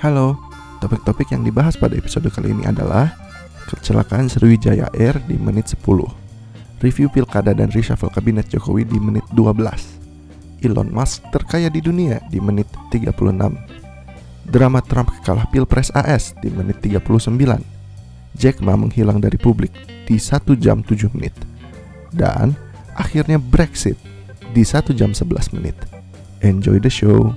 Halo, topik-topik yang dibahas pada episode kali ini adalah Kecelakaan Sriwijaya Air di menit 10 Review Pilkada dan Reshuffle Kabinet Jokowi di menit 12 Elon Musk terkaya di dunia di menit 36 Drama Trump kalah Pilpres AS di menit 39 Jack Ma menghilang dari publik di 1 jam 7 menit Dan akhirnya Brexit di 1 jam 11 menit. Enjoy the show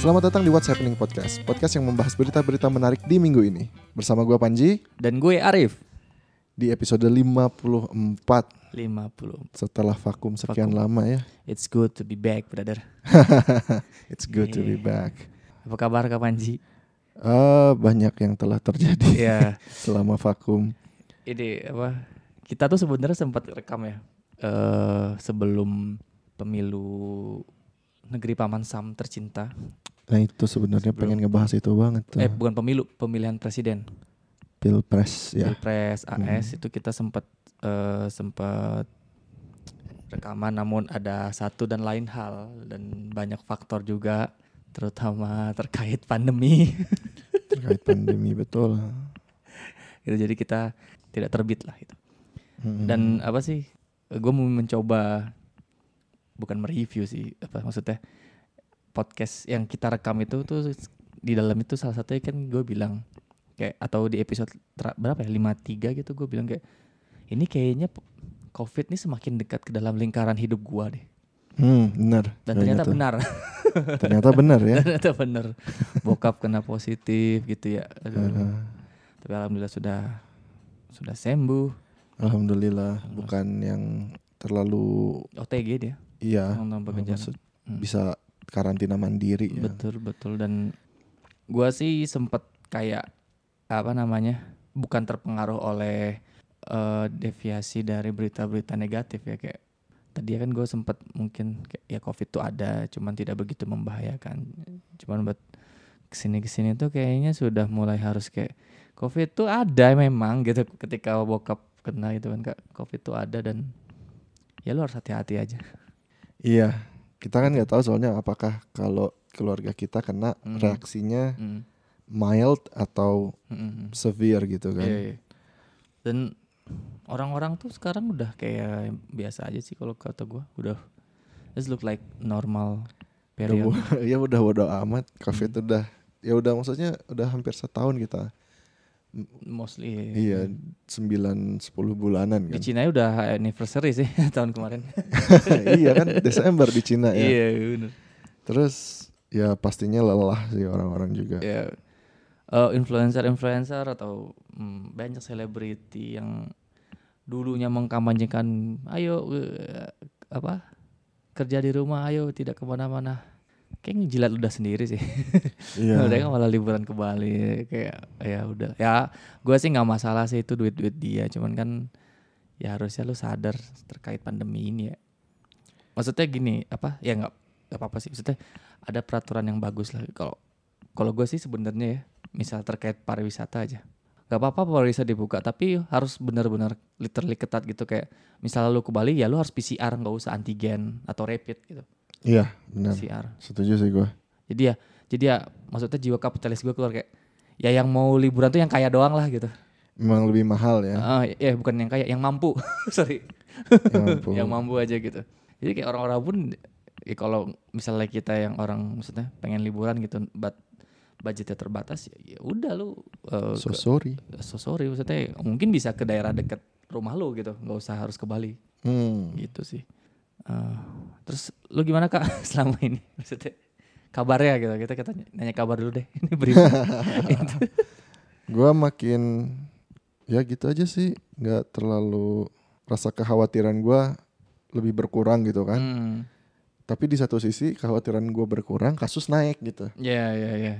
Selamat datang di What's Happening Podcast Podcast yang membahas berita-berita menarik di minggu ini. Bersama gue Panji. Dan gue Arif. Di episode 54 50 Setelah vakum sekian Vakum. lama ya. It's good to be back brother. It's good to be Yeah. back. Apa kabar Kak Panji? Eh, Banyak yang telah terjadi Iya selama vakum. Ini apa Kita tuh sebenarnya sempat rekam ya eh Sebelum pemilu Negeri Paman Sam tercinta Nah itu sebenarnya pengen ngebahas itu banget tuh. Eh bukan pemilu Pemilihan presiden. Pilpres ya. Pilpres AS Hmm. itu kita sempat eh, sempat rekaman namun ada satu dan lain hal dan banyak faktor juga terutama terkait pandemi. Terkait pandemi betul. Gitu jadi kita tidak terbit lah gitu. Mm-mm. dan apa sih gue mau mencoba bukan mereview sih apa maksudnya podcast yang kita rekam itu tuh di dalam itu salah satunya kan gue bilang kayak atau di episode ter- berapa ya 53 gitu gue bilang kayak ini kayaknya covid ini semakin dekat ke dalam lingkaran hidup gua deh Hmm, benar. dan ternyata tuh. benar Ternyata benar ya. ternyata benar bokap kena positif gitu ya Aduh. Heeh. tapi alhamdulillah sudah sudah sembuh Alhamdulillah bukan yang terlalu OTG dia iya maksud- Hmm. bisa karantina mandiri ya. Betul betul. Dan gua sih sempet kayak apa namanya bukan terpengaruh oleh eh, deviasi dari berita-berita negatif ya. Kayak tadi kan gue sempet mungkin kayak ya covid tuh ada cuman tidak begitu membahayakan. Cuman buat ke sini ke sini tuh kayaknya sudah mulai harus kayak covid tuh ada memang gitu ketika bokap kena gitu kan kak. Covid tuh ada dan ya lu harus hati-hati aja. Iya, kita kan nggak tahu soalnya apakah kalau keluarga kita kena Hmm. reaksinya Mm, mild atau mm, mm, mm. severe gitu kan. Iya, iya. Dan orang-orang tuh sekarang udah kayak biasa aja sih kalau kata gua udah just look like normal Udah period. ya udah bodo amat. Covid Hmm. udah ya udah maksudnya udah hampir setahun kita. Mostly. Iya, 9 10 bulanan Di kan. Cina udah anniversary sih tahun kemarin. iya kan Desember di Cina ya. Iya, bener. Terus ya pastinya lelah sih orang-orang juga. Ya. Eh, influencer-influencer atau mm, banyak selebriti yang dulunya mengkampanyekan ayo eh, apa kerja di rumah ayo tidak ke mana-mana kayak ngejilat udah sendiri sih. Iya. mereka malah liburan ke Bali kayak ya udah. Ya gue sih nggak masalah sih itu duit duit dia cuman kan ya harusnya lu sadar terkait pandemi ini ya. Maksudnya gini apa? Ya nggak apa apa sih. Maksudnya ada peraturan yang bagus lah. Kalau kalau gue sih sebenarnya ya misal terkait pariwisata aja. Nggak apa-apa pariwisata dibuka tapi harus benar-benar literally ketat gitu. Kayak misalnya lu ke Bali ya lu harus PCR nggak usah antigen atau rapid gitu Iya, benar. PCR Setuju sih gua. jadi ya jadi ya maksudnya jiwa kapitalis gue keluar kayak ya yang mau liburan tuh yang kaya doang lah gitu Memang lebih mahal ya. Ah, ya bukan yang kaya yang mampu sorry yang mampu. yang mampu aja gitu jadi kayak orang-orang pun ya kalau misalnya kita yang orang maksudnya pengen liburan gitu but budgetnya terbatas ya, ya udah lu eh, So ke- sorry. so sorry maksudnya mungkin bisa ke daerah dekat rumah lu gitu nggak usah harus ke Bali Hmm. gitu sih Eh, terus lu gimana kak selama ini maksudnya kabarnya gitu kita kita nanya kabar dulu deh ini berita Gua makin ya gitu aja sih, nggak terlalu rasa kekhawatiran gua lebih berkurang gitu kan. Hmm, Tapi di satu sisi kekhawatiran gua berkurang, kasus naik gitu. ya ya ya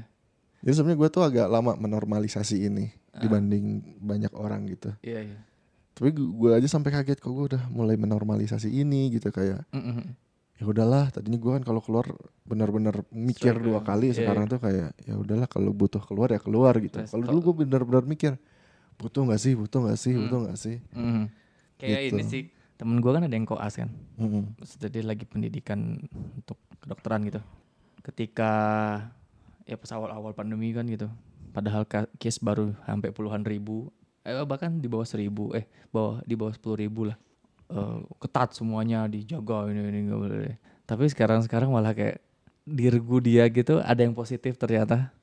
Jadi sebenarnya gua tuh agak lama menormalisasi ini Ah. dibanding banyak orang gitu. iya iya Tapi gue aja sampai kaget kok gue udah mulai menormalisasi ini gitu kayak Mm, mm, mm. ya udahlah tadinya gue kan kalau keluar benar-benar mikir Strike, dua kali Iya, sekarang iya. tuh kayak ya udahlah kalau butuh keluar ya keluar gitu kalau dulu gue benar-benar mikir butuh nggak sih butuh nggak sih Hmm. butuh nggak sih Mm. Kayak Gitu. ini sih temen gue kan ada yang koas kan. Mm-mm. Terus dia lagi pendidikan untuk kedokteran gitu. Ketika ya pas awal-awal pandemi kan gitu. Padahal case baru sampai puluhan ribu, eh, bahkan di bawah seribu, eh bawah di bawah sepuluh ribu lah. Eh, ketat semuanya dijaga ini ini nggak boleh. Tapi sekarang sekarang malah kayak dirgu dia gitu ada yang positif ternyata.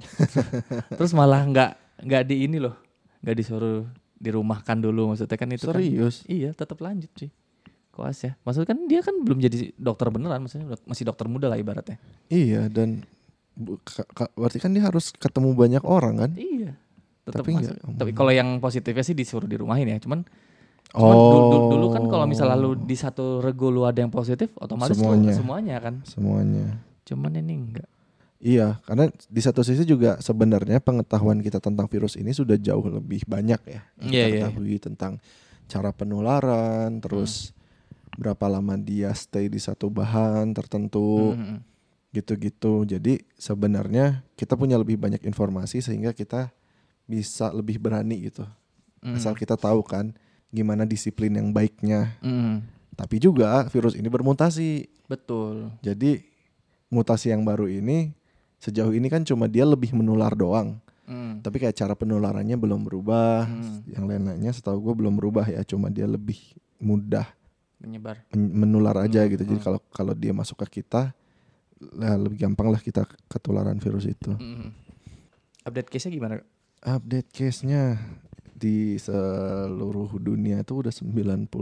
Terus malah nggak nggak di ini loh, nggak disuruh dirumahkan dulu maksudnya kan itu kan serius Iya, tetap lanjut sih. Koas ya. Maksudnya kan dia kan belum jadi dokter beneran, maksudnya masih dokter muda lah ibaratnya. iya dan berarti kan dia harus ketemu banyak orang kan Iya. Tetap Tapi masuk. nggak- Tapi kalau yang positifnya sih disuruh dirumahin ya. Cuman cuman dulu, dulu, dulu kan kalau misalnya lu di satu rego lu ada yang positif, otomatis lu Semuanya. semuanya kan. semuanya Cuman ini enggak. Iya, karena di satu sisi juga sebenarnya pengetahuan kita tentang virus ini sudah jauh lebih banyak ya. Iya, kita iya. ketahui tentang cara penularan, terus berapa lama dia stay di satu bahan tertentu, Mhm. gitu-gitu. Jadi sebenarnya kita punya lebih banyak informasi sehingga kita bisa lebih berani gitu. Mhm. Asal kita tahu kan gimana disiplin yang baiknya. Mhm. Tapi juga virus ini bermutasi. Betul. Jadi mutasi yang baru ini sejauh ini kan cuma dia lebih menular doang. Mhm. Tapi kayak cara penularannya belum berubah. Hmm. Yang lain-lainnya setahu gue belum berubah ya. Cuma dia lebih mudah Menyebar. men- menular aja Hmm, gitu. Jadi hmm. kalau kalau dia masuk ke kita, lah lebih gampang lah kita ketularan virus itu. Mhm. Update case-nya gimana? Update case-nya di seluruh dunia itu udah 91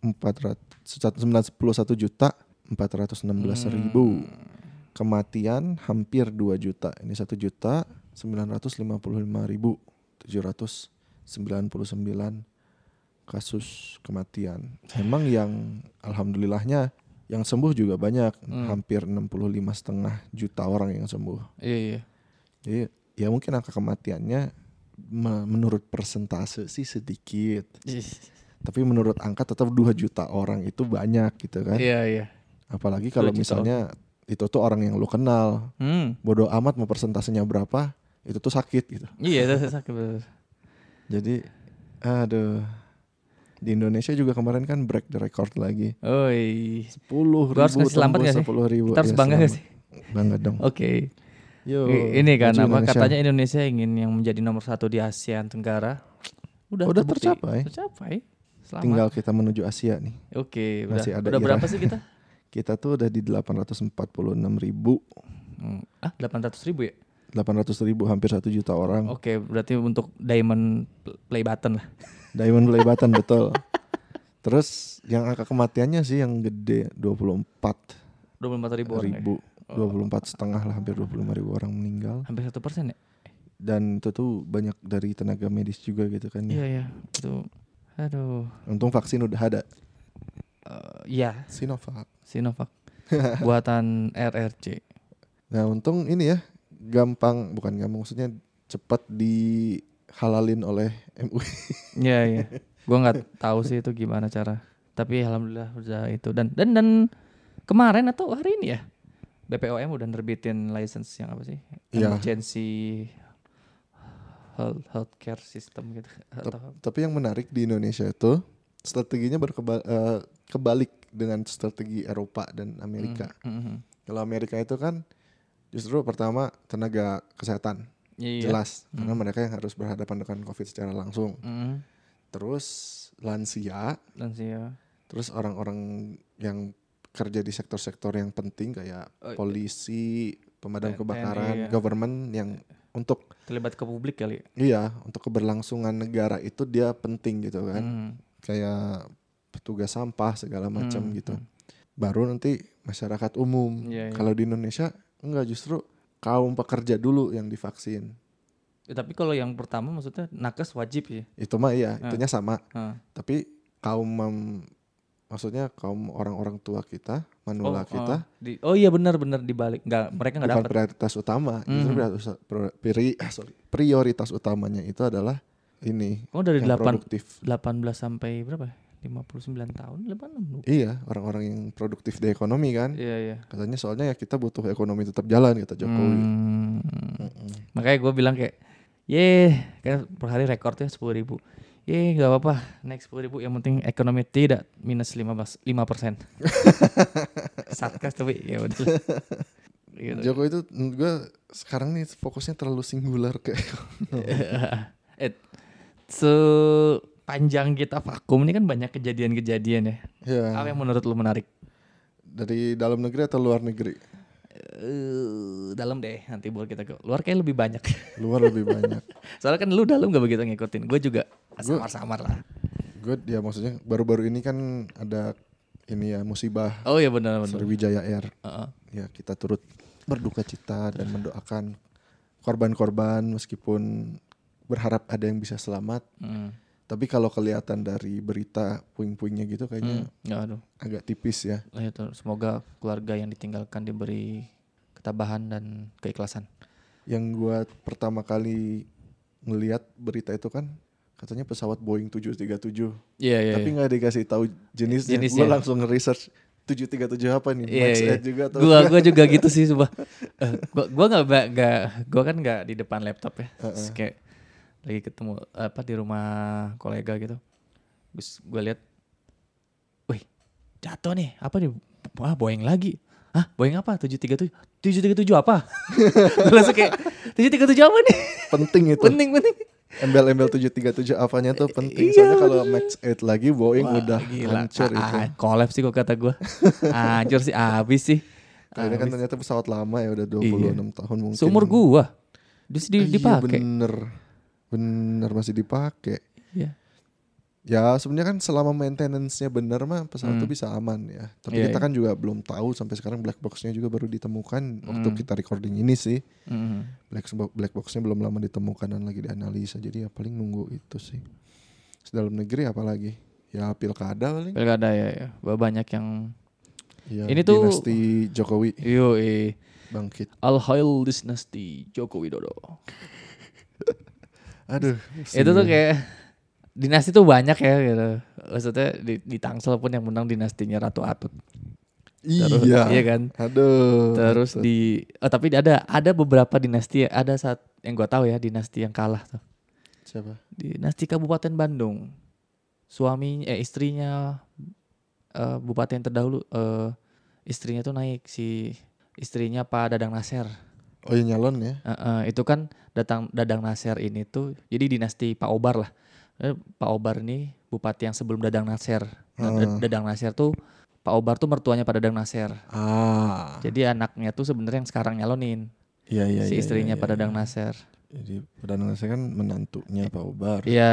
400 91 juta 416 ribu. Hmm. Kematian hampir 2 juta. Ini 1 juta 955 ribu 799 kasus kematian. Emang yang alhamdulillahnya yang sembuh juga banyak, Hmm. hampir 65 setengah juta orang yang sembuh. Iya, iya. Jadi ya mungkin angka kematiannya me- menurut persentase sih sedikit. Tapi menurut angka tetap 2 juta orang itu banyak gitu kan. Iya, iya. Apalagi kalau 2 juta misalnya itu tuh orang yang lu kenal. Hmm. Bodoh amat mau persentasenya berapa, itu tuh sakit gitu. Iya, itu sakit betul. Jadi aduh. Di Indonesia juga kemarin kan break the record lagi. Oi. 10 Gua harus sih? 10 ribu. Kita harus Ya, bangga gak selamat. sih? Bangga dong. Oke. Yo, Ini kan apa Indonesia. katanya Indonesia ingin yang menjadi nomor satu di ASEAN Tenggara. Udah, Udah terbukti. tercapai. Tercapai. Selamat. Tinggal kita menuju Asia nih. Oke, udah. Masih ada udah Iran. berapa sih kita? Kita tuh udah di 846 ribu. Hmm. Ah, 800 ribu ya? 800 ribu hampir 1 juta orang. Oke, berarti untuk diamond pl- play button lah. Diamond play button betul. Terus yang angka kematiannya sih yang gede 24 24 ribu orang ya? Ribu. 24 setengah lah hampir 25 ribu orang meninggal. Hampir satu persen ya? Dan itu tuh banyak dari tenaga medis juga gitu kan Iya, ya. iya. Itu, aduh. Untung vaksin udah ada. Eh, Iya, Sinovac. Sinovac. Buatan RRC. Nah untung ini ya gampang bukan gampang maksudnya cepat dihalalin oleh MUI. Iya iya. Gua nggak tahu sih itu gimana cara. Tapi alhamdulillah udah itu dan dan dan kemarin atau hari ini ya BPOM udah nerbitin license yang apa sih? Iya. Emergency health healthcare system gitu. Atau, Tapi yang menarik di Indonesia itu strateginya berkebalik kebalik dengan strategi Eropa dan Amerika. Mm, mm, mm. Kalau Amerika itu kan justru pertama tenaga kesehatan Iya. jelas karena mereka yang harus berhadapan dengan COVID secara langsung. Mm, Terus lansia, lansia. terus orang-orang yang kerja di sektor-sektor yang penting kayak Oh, iya. polisi, pemadam kebakaran, iya. government yang untuk Terlibat ke publik kali. iya untuk keberlangsungan negara itu dia penting gitu kan. Mm. Kayak petugas sampah segala macam Hmm, gitu. hmm. Baru nanti masyarakat umum. Iya, iya. Kalau di Indonesia enggak justru kaum pekerja dulu yang divaksin. Ya, tapi kalau yang pertama maksudnya nakes wajib sih. Itu mah iya, Ah. itunya sama. Ah. Tapi kaum mem- maksudnya kaum orang-orang tua kita, manula kita oh, di, oh iya benar benar dibalik nggak mereka nggak dapat. prioritas utama. Justru Mhm. prioritas, pri- ah, sorry, prioritas utamanya itu adalah ini Oh dari yang 8 produktif. 18 sampai berapa? 59 tahun, 86. Iya, orang-orang yang produktif di ekonomi kan. Iya iya. Katanya soalnya ya kita butuh ekonomi tetap jalan kata Jokowi. Hmm. Mm-mm. Makanya gue bilang kayak Ye, kan per hari rekornya sepuluh ribu. Ye, nggak apa-apa, naik sepuluh ribu. Yang penting ekonomi tidak minus lima lima persen. Satgas tapi ya udah. Gitu. Jokowi itu menurut gue sekarang nih fokusnya terlalu singular kayak eh, sepanjang kita vakum ini kan banyak kejadian-kejadian ya. ya Apa yang menurut lu menarik? dari dalam negeri atau luar negeri Eh, dalam deh nanti buat kita ke luar kayak lebih banyak. luar lebih banyak Soalnya kan lu dalam gak begitu ngikutin. Gue juga samar-samar lah. gue ya maksudnya baru-baru ini kan ada ini ya musibah Oh iya benar benar. Sriwijaya Air Heeh. ya kita turut berduka cita dan mendoakan korban-korban meskipun berharap ada yang bisa selamat Hmm. tapi kalau kelihatan dari berita puing-puingnya gitu kayaknya Hmm. Ya aduh. agak tipis ya itu semoga keluarga yang ditinggalkan diberi ketabahan dan keikhlasan. yang gua pertama kali ngelihat berita itu kan katanya pesawat Boeing 737 Iya iya. tapi nggak dikasih tahu jenisnya, Jenisnya. Gua langsung nge-research 737 apa nih Iya, Max iya. 8 juga atau Gua gua juga gitu sih coba. gua gua nggak nggak gua kan nggak di depan laptop ya. Terus kayak lagi ketemu apa di rumah kolega gitu. Terus gua lihat wih, jatuh nih. Apa nih? Wah, Boeing lagi. Hah, Boeing apa? 737. 737 apa? Langsung kayak 737 apa nih? penting itu penting penting. Embel-embel 737 apanya tuh penting Iya, soalnya kalau Max 8 lagi Boeing Wah, udah gila. hancur Ah, itu ah, collapse sih kok kata gua. hancur sih habis sih. Kayaknya kan ternyata pesawat lama ya udah 26 Iya. tahun mungkin Seumur gua. Terus di, Iya, dipakai. bener bener masih dipakai Iya. Ya sebenarnya kan selama maintenance-nya bener mah pesawat Hmm. itu bisa aman ya tapi Iya, kita iya. kan juga belum tahu sampai sekarang black box-nya juga baru ditemukan waktu Hmm. kita recording ini sih Mm. black black box-nya belum lama ditemukan dan lagi dianalisa jadi ya paling nunggu itu sih dalam negeri apalagi ya pilkada paling Pilkada ya, ya. Ba- Banyak yang ya, Ini tuh- dinasti Jokowi yo eh bangkit Al Hail Dynasty Joko Widodo. aduh Itu tuh kayak dinasti tuh banyak ya gitu. Maksudnya di, di Tangsel pun yang menang dinastinya Ratu Atut. Terus- iya Iya kan? aduh Terus di oh, tapi ada ada beberapa dinasti ada saat yang gua tahu ya dinasti yang kalah tuh. siapa Dinasti Kabupaten Bandung. Suami eh istrinya eh, bupati yang terdahulu eh istrinya tuh naik si istrinya Pak Dadang Nasir. oh ya nyalon ya Eh, eh, itu kan datang Dadang Nasir ini tuh jadi dinasti Pak Obar lah. Eh, Pak Obar nih bupati yang sebelum Dadang Nasir. Nah, Ah. Dadang Nasir tuh Pak Obar tuh mertuanya Pak Dadang Nasir. ah Jadi anaknya tuh sebenarnya yang sekarang nyalonin iya iya si iya, istrinya iya, Pak iya. Dadang Nasir. Jadi perdana saya kan menantunya Pak Obar. Iya,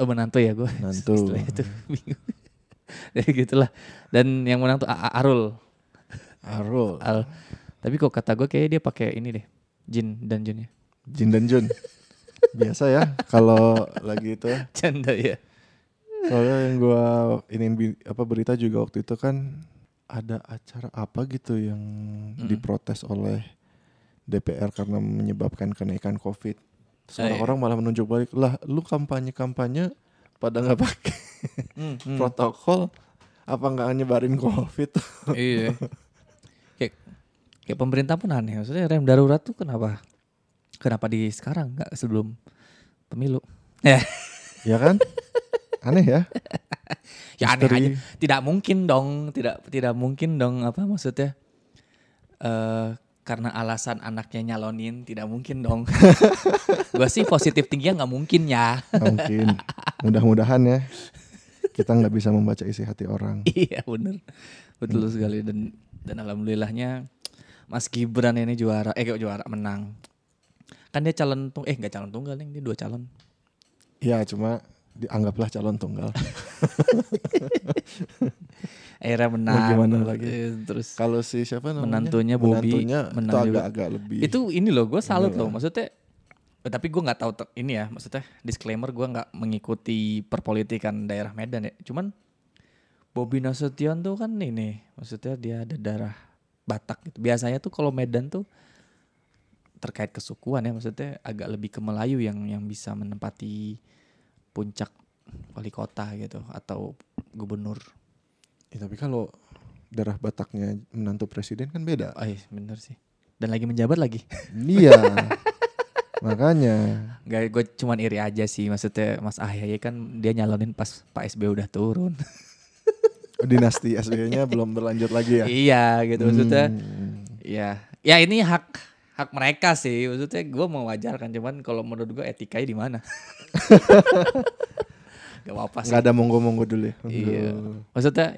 oh, menantu ya gue. Menantu. Istilahnya tuh bingung. ya gitulah. Dan yang menang tuh Arul. Arul, Al. Tapi kok kata gue kayak dia pakai ini deh. Jin dan Junnya. Jin dan Jun. Biasa ya kalau lagi itu. Canda ya. Soalnya yang gua ini bi- apa berita juga waktu itu kan ada acara apa gitu yang Mm. diprotes oleh DPR karena menyebabkan kenaikan Covid. Terus Ah, iya. orang-orang malah menunjuk balik lah, lu kampanye-kampanye pada nggak pakai Hmm, hmm. protokol, apa nggak nyebarin Covid? iya. Kayak, kayak pemerintah pun aneh. Maksudnya rem darurat tuh kenapa? Kenapa di sekarang nggak sebelum pemilu? Ya, ya kan? Aneh ya? ya aneh aja. Tidak mungkin dong, tidak tidak mungkin dong apa maksudnya? eh karena alasan anaknya nyalonin tidak mungkin dong. Gua sih positif tingginya nggak mungkin ya. Mungkin. Mudah-mudahan ya kita nggak bisa membaca isi hati orang. iya bener, betul sekali dan dan alhamdulillahnya Mas Gibran ini juara, eh juara menang. Kan dia calon tung, eh nggak calon tunggal nih, dia dua calon. Ya cuma dianggaplah calon tunggal. Akhirnya menang. Mau gimana lagi? Eh, Terus Kalau si siapa namanya? Menantunya Bobby Menantunya menang itu agak-agak lebih. itu ini loh, gue salut Inilah. loh. Maksudnya, tapi gue nggak tahu ini ya. Maksudnya disclaimer gue nggak mengikuti perpolitikan daerah Medan ya. Cuman Bobi Nasution tuh kan ini, maksudnya dia ada darah Batak gitu. Biasanya tuh kalau Medan tuh terkait kesukuan ya, maksudnya agak lebih ke Melayu yang yang bisa menempati puncak wali kota gitu atau gubernur. Ya, tapi kalau darah Bataknya menantu presiden kan beda. Oh iya bener sih. Dan lagi menjabat lagi. Iya. Makanya Gak, gue cuman iri aja sih. Maksudnya Mas Ahaye kan dia nyalonin pas Pak SB udah turun. dinasti SBY-nya belum berlanjut lagi ya. iya gitu maksudnya. Hmm. Ya, ya ini hak hak mereka sih. Maksudnya gue mau wajarkan cuman kalau menurut gue etikanya di mana? Gak apa-apa sih. Nggak ada monggo-monggo dulu ya. Iya. Maksudnya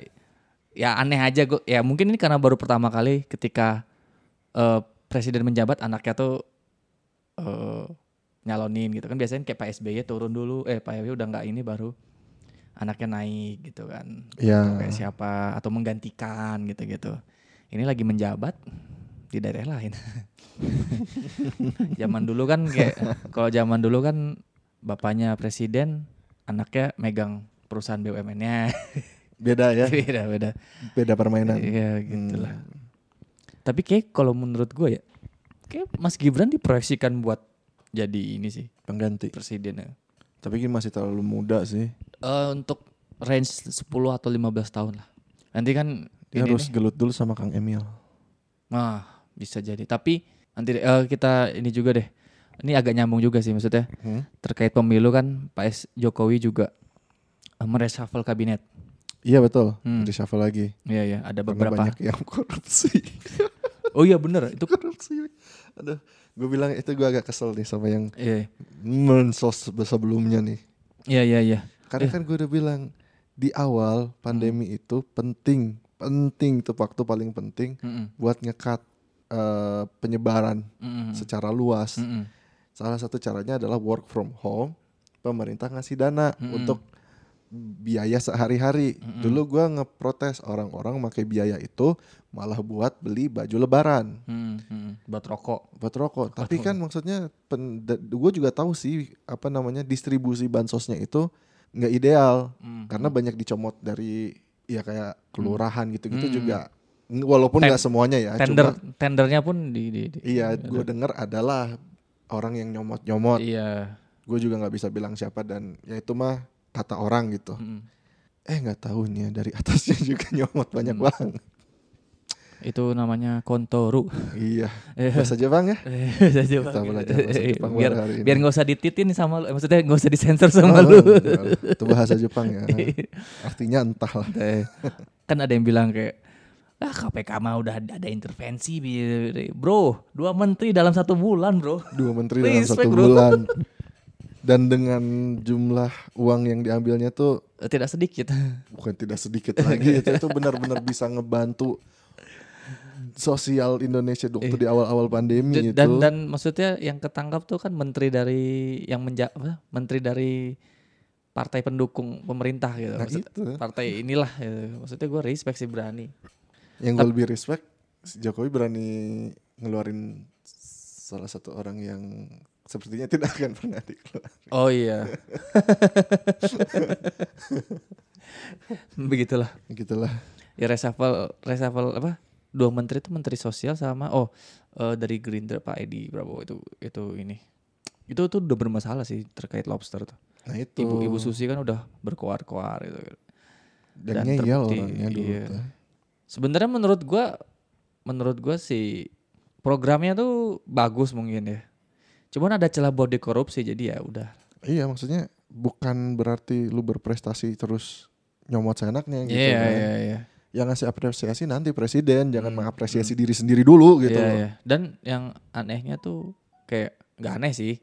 ya aneh aja gue. Ya mungkin ini karena baru pertama kali ketika eh, presiden menjabat anaknya tuh eh, nyalonin gitu kan biasanya kayak Pak SBY turun dulu eh Pak SBY udah nggak ini baru anaknya naik gitu kan. Atau kayak siapa atau menggantikan gitu-gitu ini lagi menjabat di daerah lain zaman dulu kan kayak kalau zaman dulu kan bapaknya presiden anaknya megang perusahaan BUMN-nya Beda ya, beda beda beda permainan. iya gitulah Hmm. tapi kayak kalau menurut gue ya kayak Mas Gibran diproyeksikan buat jadi ini sih Pengganti. presiden ya. Tapi ini masih terlalu muda sih. Eh, untuk range 10 atau 15 tahun lah nanti kan Dia ini harus nih. gelut dulu sama Kang Emil. Nah, bisa jadi. Tapi nanti eh, kita ini juga deh. Ini agak nyambung juga sih maksudnya. Hmm? Terkait pemilu kan Pak S. Jokowi juga eh, mereshuffle kabinet. Iya betul. Hmm. Reshuffle lagi. Iya ya, ada Karena beberapa. banyak yang korupsi. Oh iya bener itu. korupsi. Aduh, gue bilang itu gue agak kesel nih sama yang Iya mensos sebelumnya nih. iya iya. iya. Karena Eh. kan gue udah bilang di awal pandemi Hmm. itu penting, penting tuh waktu paling penting Mm-mm, buat ngekat eh, penyebaran mm-mm, secara luas. mm-mm. Salah satu caranya adalah work from home. Pemerintah ngasih dana Mm-mm. untuk biaya sehari-hari. Mm-mm. Dulu gua ngeprotes orang-orang pakai biaya itu malah buat beli baju lebaran, Mm, mm. Buat rokok. buat rokok. Tapi rokok. kan maksudnya gue juga tahu sih apa namanya distribusi bansosnya itu nggak ideal Mm, karena banyak dicomot dari ya kayak kelurahan gitu-gitu Hmm. juga. Walaupun nggak semuanya ya, Tender cuma tendernya pun di, di, di- iya gue dengar adalah orang yang nyomot-nyomot. Iya. gue juga nggak bisa bilang siapa dan ya itu mah kata orang gitu Mm. eh nggak tahu nih ya, dari atasnya juga nyomot banyak Hmm. banget Itu namanya kontoru. iya Eh, bahasa Jepang ya Bahasa Jepang. Kita belajar bahasa Jepang biar hari ini. biar nggak usah dititin sama lu. Maksudnya nggak usah disensor sama Oh, lu. itu bahasa Jepang ya artinya entah lah Eh, kan ada yang bilang kayak ah KPK mah udah ada, intervensi Bi." bro dua menteri dalam satu bulan bro dua menteri dalam satu bro. bulan dan dengan jumlah uang yang diambilnya tuh Eh, tidak sedikit bukan tidak sedikit lagi itu itu benar-benar bisa ngebantu sosial Indonesia waktu Eh. di awal-awal pandemi dan, itu dan dan maksudnya yang ketangkap tuh kan menteri dari yang menja apa, menteri dari partai pendukung pemerintah gitu nah Maksud- itu partai inilah gitu. maksudnya gue respect sih berani Yang gue lebih respect, si Jokowi berani ngeluarin salah satu orang yang sepertinya tidak akan pernah dikeluarin. oh iya begitulah Gitulah. ya reshuffle reshuffle apa dua menteri itu menteri sosial sama oh eh, dari Gerindra Pak Edi Prabowo itu itu ini itu tuh udah bermasalah sih terkait lobster tuh Nah itu. ibu ibu Susi kan udah berkoar-koar gitu Dan, dan ngeyel terbukti, orangnya dulu iya. tuh. Sebenarnya menurut gua menurut gua sih programnya tuh bagus mungkin ya cuman ada celah buat dikorupsi jadi ya udah Iya maksudnya bukan berarti lu berprestasi terus nyomot seenaknya gitu iya kan. iya iya Yang ngasih apresiasi nanti presiden, jangan Hmm, mengapresiasi diri sendiri dulu gitu. Iya, loh. iya. Dan yang anehnya tuh kayak nggak aneh sih.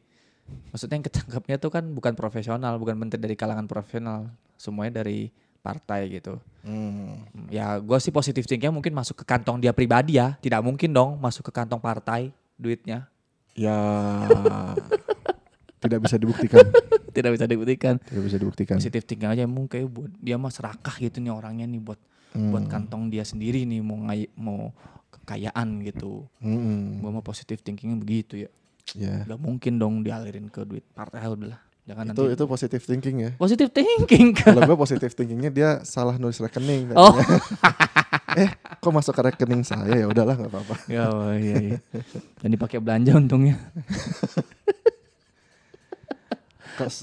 Maksudnya yang ketangkapnya tuh kan bukan profesional, bukan menteri dari kalangan profesional, semuanya dari partai gitu. Hmm. Ya gue sih positif thinkingnya mungkin masuk ke kantong dia pribadi ya, tidak mungkin dong masuk ke kantong partai duitnya, Ya tidak bisa dibuktikan. tidak bisa dibuktikan. tidak bisa dibuktikan. Positif thinking aja mungkin buat dia mah serakah gitu nih orangnya nih buat Hmm. buat kantong dia sendiri nih mau ngai, mau kekayaan gitu. Hmm. Gue mah positif thinkingnya begitu ya. Ya. Gak mungkin dong dialirin ke duit partai udah lah. Jangan Itu nanti itu positive thinking ya. positif thinking. Kalau gue positive thinkingnya dia salah nulis rekening. Oh. eh, kok masuk ke rekening saya ya udahlah nggak apa-apa. ya oh, iya iya. Dan dipakai belanja untungnya.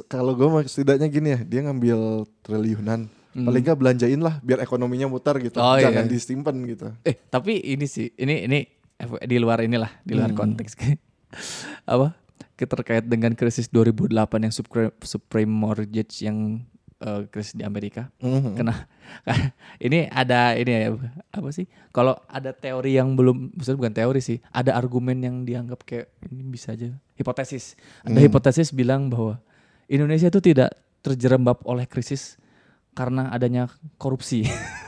Kalau gue setidaknya gini ya, dia ngambil triliunan. Hmm. Paling nggak belanjain lah biar ekonominya mutar gitu. Oh, iya. Jangan disimpan gitu. Eh, tapi ini sih, ini ini di luar inilah, di luar Hmm. konteks. Apa? Terkait dengan krisis 2008 yang subprime, subprime mortgage yang eh, krisis di Amerika. Mhm. Kena ini ada ini ya apa sih? Kalau ada teori yang belum maksudnya bukan teori sih, ada argumen yang dianggap kayak ini bisa aja hipotesis. Ada Hmm. hipotesis bilang bahwa Indonesia itu tidak terjerembab oleh krisis karena adanya korupsi.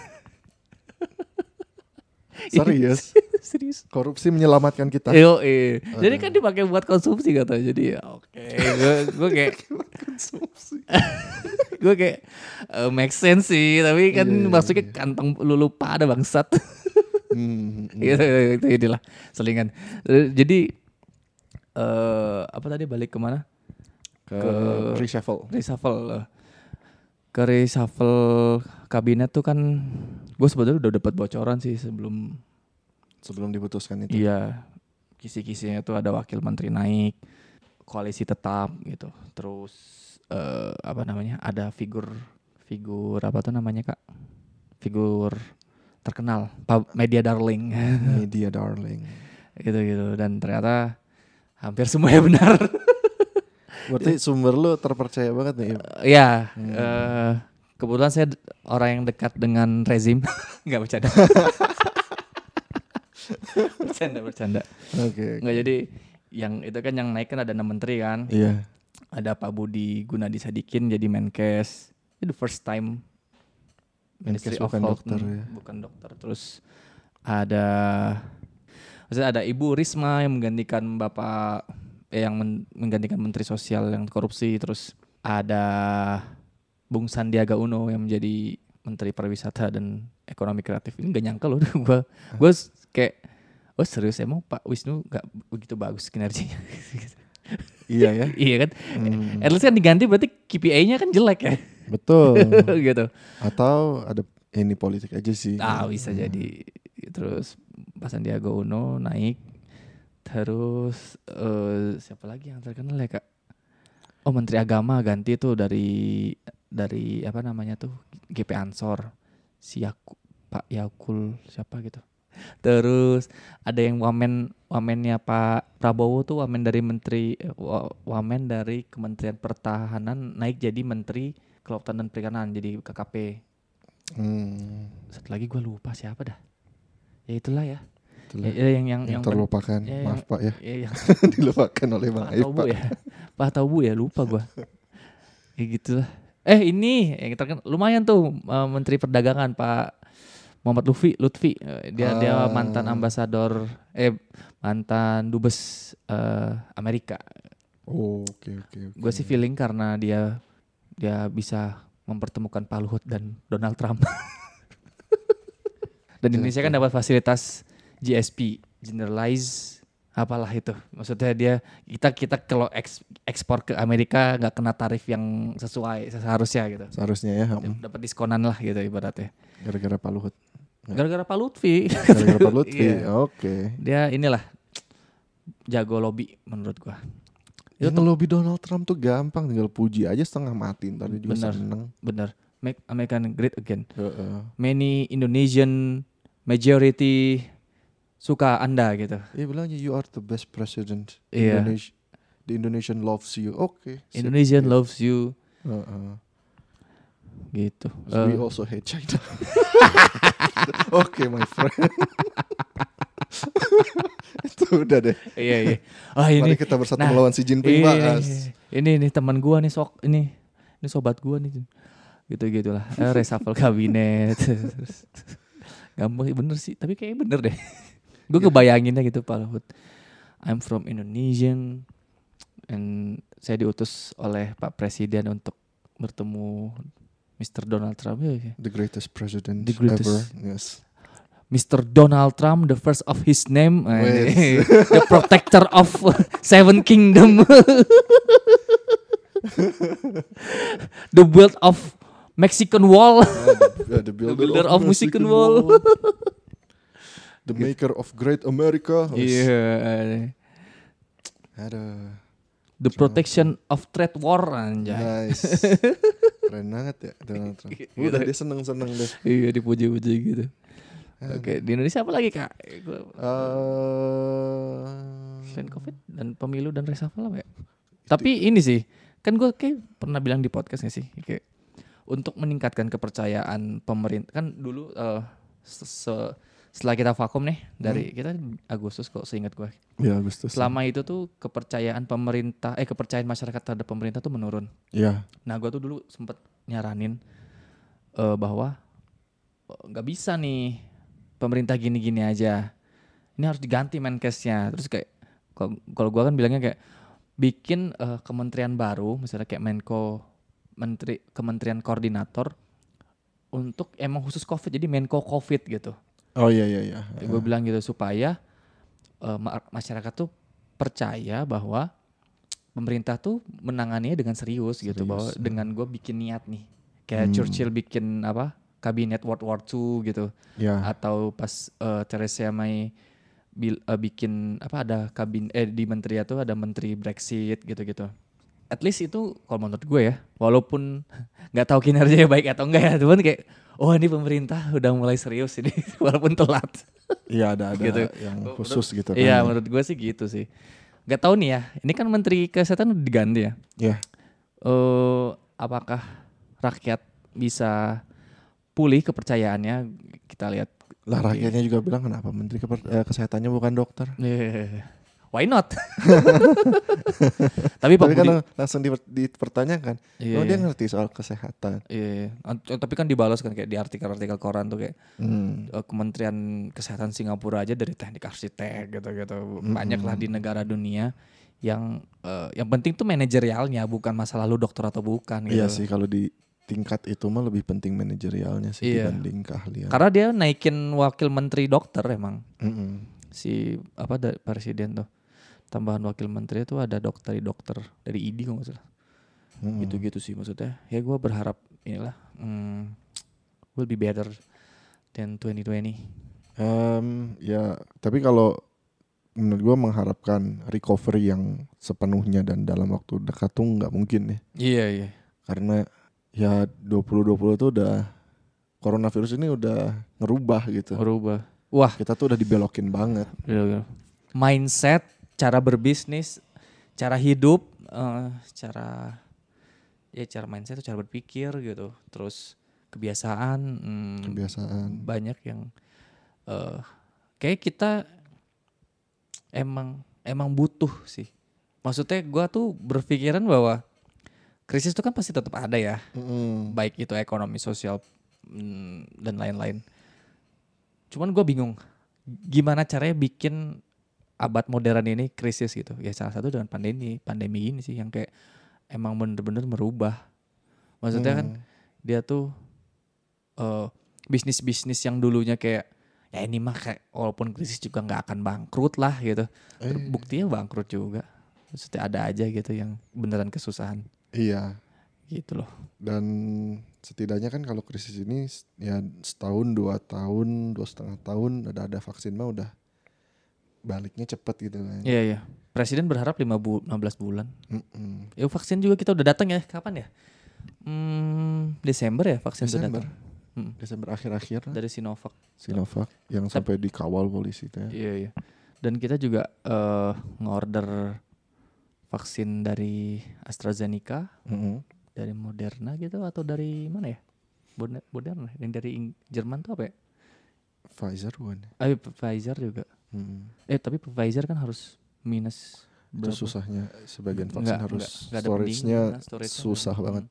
Serius? Serius. Korupsi menyelamatkan kita. Yo, eh. Jadi kan dipakai buat konsumsi katanya. Jadi ya oke. Gue gue kayak gue kayak eh, make sense sih, tapi kan Iya, iya, maksudnya kantong lu lupa ada bangsat. Hmm, hmm. Gitu, itu inilah selingan. Eh, Jadi eh apa tadi balik ke mana? Ke, Ke- reshuffle. Reshuffle. Ke reshuffle kabinet tuh kan gue sebetulnya udah dapat bocoran sih sebelum Sebelum diputuskan itu. Iya, kisi-kisinya tuh ada wakil menteri naik, koalisi tetap gitu. Terus eh, apa namanya? Ada figur figur apa tuh namanya kak? Figur terkenal, media darling, Media darling. gitu gitu. Dan ternyata hampir semuanya benar. Berarti sumber lu terpercaya banget nih. Im. ya, Hmm. eh, kebetulan saya orang yang dekat dengan rezim, nggak bercanda. bercanda bercanda. Oke. Nggak jadi yang itu kan yang naik kan ada enam menteri kan. Iya. ada Pak Budi Gunadi Sadikin jadi Menkes. Itu the first time Ministry Menkes of bukan Health dokter hmm, ya. bukan dokter. Terus ada maksudnya ada Ibu Risma yang menggantikan Bapak yang men- menggantikan Menteri Sosial yang korupsi. Terus ada Bung Sandiaga Uno yang menjadi Menteri Pariwisata dan Ekonomi Kreatif. Ini gak nyangka loh gua gua s- kayak Oh serius emang Pak Wisnu gak begitu bagus kinerjanya Iya ya. Iya kan Hmm, At least kan diganti berarti KPI-nya kan jelek ya. betul. gitu. Atau ada ini politik aja sih. Ah bisa Hmm. jadi. Terus Pak Sandiaga Uno naik. Terus eh, siapa lagi yang terkenal ya kak? Oh Menteri Agama ganti tuh dari dari apa namanya tuh GP Ansor si Yaku, Pak Yakul siapa gitu. Terus ada yang wamen wamennya Pak Prabowo tuh wamen dari menteri wa- wamen dari Kementerian Pertahanan naik jadi Menteri Kelautan dan Perikanan jadi KKP. Hmm, Satu lagi gue lupa siapa dah. Ya itulah ya. Itulah. Ya, ya, yang yang yang, yang terlupakan. ya, Maaf yang- Pak ya. Ya, yang Dilupakan oleh Bang Aib Bu Pak. ya. Pak atau Bu ya lupa gua. ya gitulah. Eh ini yang terkenal lumayan tuh eh, Menteri Perdagangan Pak Muhammad Lutfi Lutfi Eh, dia dia Ah. mantan ambasador eh mantan dubes eh, Amerika. Oh, oke oke oke. Gue sih feeling karena dia dia bisa mempertemukan Pak Luhut dan Donald Trump. dan Indonesia kan dapat fasilitas GSP, generalize apalah itu. Maksudnya dia kita kita kalau eks- ekspor ke Amerika nggak kena tarif yang sesuai seharusnya gitu. Seharusnya ya. Dapat diskonan lah gitu ibaratnya. Gara-gara Pak Luhut. Gara-gara Pak Lutfi. Gara-gara Pak Lutfi. Iya. Oke. Dia inilah jago lobby menurut gua. Itu Yang ngelobi Donald Trump tuh gampang tinggal puji aja setengah mati ntar dia juga Bener. seneng. bener. Make American great again. Heeh. many Indonesian majority suka Anda gitu. Iya bilangnya you are the best president. Iya. Indonesia, the Indonesian loves you. Oke. sip. Indonesian Iya. loves you Heeh. gitu. So we Eh, also hate China. Oke my friend. Itu udah deh. iya iya. Ah ini Mari kita bersatu nah, melawan si Jinping ini, Mas. ini ini teman gua nih sok ini ini sobat gua nih gitu gitulah eh, reshuffle kabinet gampang bener sih tapi kayaknya bener deh gue kebayanginnya gitu Pak Luhut I'm from Indonesian and saya diutus oleh Pak Presiden untuk bertemu Mr. Donald Trump ya. The greatest president The greatest. ever. Yes. Mr. Donald Trump, the first of his name, eh, Wes. the protector of Seven Kingdom, the build of Mexican Wall, Ah, the, the builder, builder of Mexican Wall. The maker of great America. Iya, Aduh. the protection of trade war, anjay. Nice. Keren banget ya Donald Trump. Udah dia seneng-seneng deh. Iya dipuji-puji gitu. Oke, di Indonesia apa lagi kak? Eh, Selain COVID dan pemilu dan reshuffle apa ya? Tapi ini sih, kan gue kayak pernah bilang di podcast gak sih, kayak untuk meningkatkan kepercayaan pemerintah kan dulu eh, se- se- setelah kita vakum nih dari kita Agustus kok seingat gue. Ya Agustus. Selama itu tuh kepercayaan pemerintah eh kepercayaan masyarakat terhadap pemerintah tuh menurun. Ya. Nah gue tuh dulu sempet nyaranin eh, bahwa eh, nggak bisa nih pemerintah gini-gini aja. Ini harus diganti Menkesnya. Terus kayak kalau gue kan bilangnya kayak bikin eh, kementerian baru, misalnya kayak Menko, Menteri Kementerian Koordinator untuk emang khusus COVID. Jadi Menko COVID gitu. Oh iya iya iya. Gue bilang gitu supaya ma- masyarakat tuh percaya bahwa pemerintah tuh menanganinya dengan serius, gitu Serius, bahwa ya. dengan gue bikin niat nih kayak Hmm. Churchill bikin apa kabinet World War II gitu Ya. atau pas eh, Theresa May bil- eh, bikin apa ada kabin eh di menteri itu ada menteri Brexit gitu-gitu at least itu kalau menurut gue ya walaupun nggak tahu kinerjanya baik atau enggak ya cuman kayak oh ini pemerintah udah mulai serius ini walaupun telat Iya ada ada Gitu. yang Menurut- khusus gitu kan. Iya menurut gue sih gitu sih. Gak tahu nih ya. Ini kan Menteri Kesehatan udah diganti ya. Ya. Eh apakah rakyat bisa pulih kepercayaannya? Kita lihat. Lah rakyatnya juga bilang kenapa menteri Keper- eh, kesehatannya bukan dokter. Eh, Why not? Tapi Pak Tapi kan Budi, langsung diper- dipertanyakan. Iya, oh dia iya. ngerti soal kesehatan. Iya, iya. tapi kan dibalas kan kayak di artikel-artikel koran tuh kayak Hmm. eh, Kementerian Kesehatan Singapura aja dari teknik arsitek gitu-gitu banyak lah di negara dunia yang eh, yang penting tuh manajerialnya bukan masalah lu dokter atau bukan gitu. Iya sih kalau di tingkat itu mah lebih penting manajerialnya sih Iya. dibanding keahlian. Karena dia naikin wakil menteri dokter emang Mm-mm. si apa presiden tuh tambahan wakil menteri itu ada dokter dokter dari ID kalau nggak salah Mm-mm. gitu-gitu sih maksudnya ya gue berharap inilah hmm, will be better than 2020 Em, ya tapi kalau menurut gua mengharapkan recovery yang sepenuhnya dan dalam waktu dekat tuh nggak mungkin ya. iya iya Karena ya 2020 tuh udah coronavirus ini udah ngerubah gitu. berubah wah Kita tuh udah dibelokin banget. Mindset cara berbisnis cara hidup eh, cara ya cara mindset tuh cara berpikir gitu terus kebiasaan hmm, Kebiasaan. banyak yang eh kayak kita emang emang butuh sih maksudnya gua tuh berpikiran bahwa krisis itu kan pasti tetap ada ya Mm-mm. baik itu ekonomi sosial mm, dan lain-lain cuman gue bingung gimana caranya bikin abad modern ini krisis gitu ya salah satu dengan pandemi pandemi ini sih yang kayak emang bener-bener merubah maksudnya kan Hmm. dia tuh eh bisnis-bisnis yang dulunya kayak ya ini mah kayak walaupun krisis juga nggak akan bangkrut lah gitu Eh. buktinya bangkrut juga maksudnya ada aja gitu yang beneran kesusahan Iya. gitu loh Dan setidaknya kan kalau krisis ini ya setahun dua tahun dua setengah tahun ada ada vaksin mah udah baliknya cepet gitu kan. Iya iya. Presiden berharap 5 bu 16 bulan. Mm-mm. Ya vaksin juga kita udah datang ya. Kapan ya? Hmm, Desember ya vaksin udah Desember. datang. Hmm, Desember akhir-akhir Dari Sinovac. Sinovac yang Tap- sampai dikawal polisi itu ya. Iya iya. Dan kita juga eh ngorder vaksin dari AstraZeneca, Mm-mm. dari Moderna gitu atau dari mana ya? Moderna. Yang dari Ing- Jerman tuh apa ya? Pfizer bukan? Ah, Pfizer juga. Mm. Eh tapi Pfizer kan harus minus Itu susahnya sebagian vaksin Nggak- harus nggak- nggak ada storage-nya storage-nya susah nggak- banget.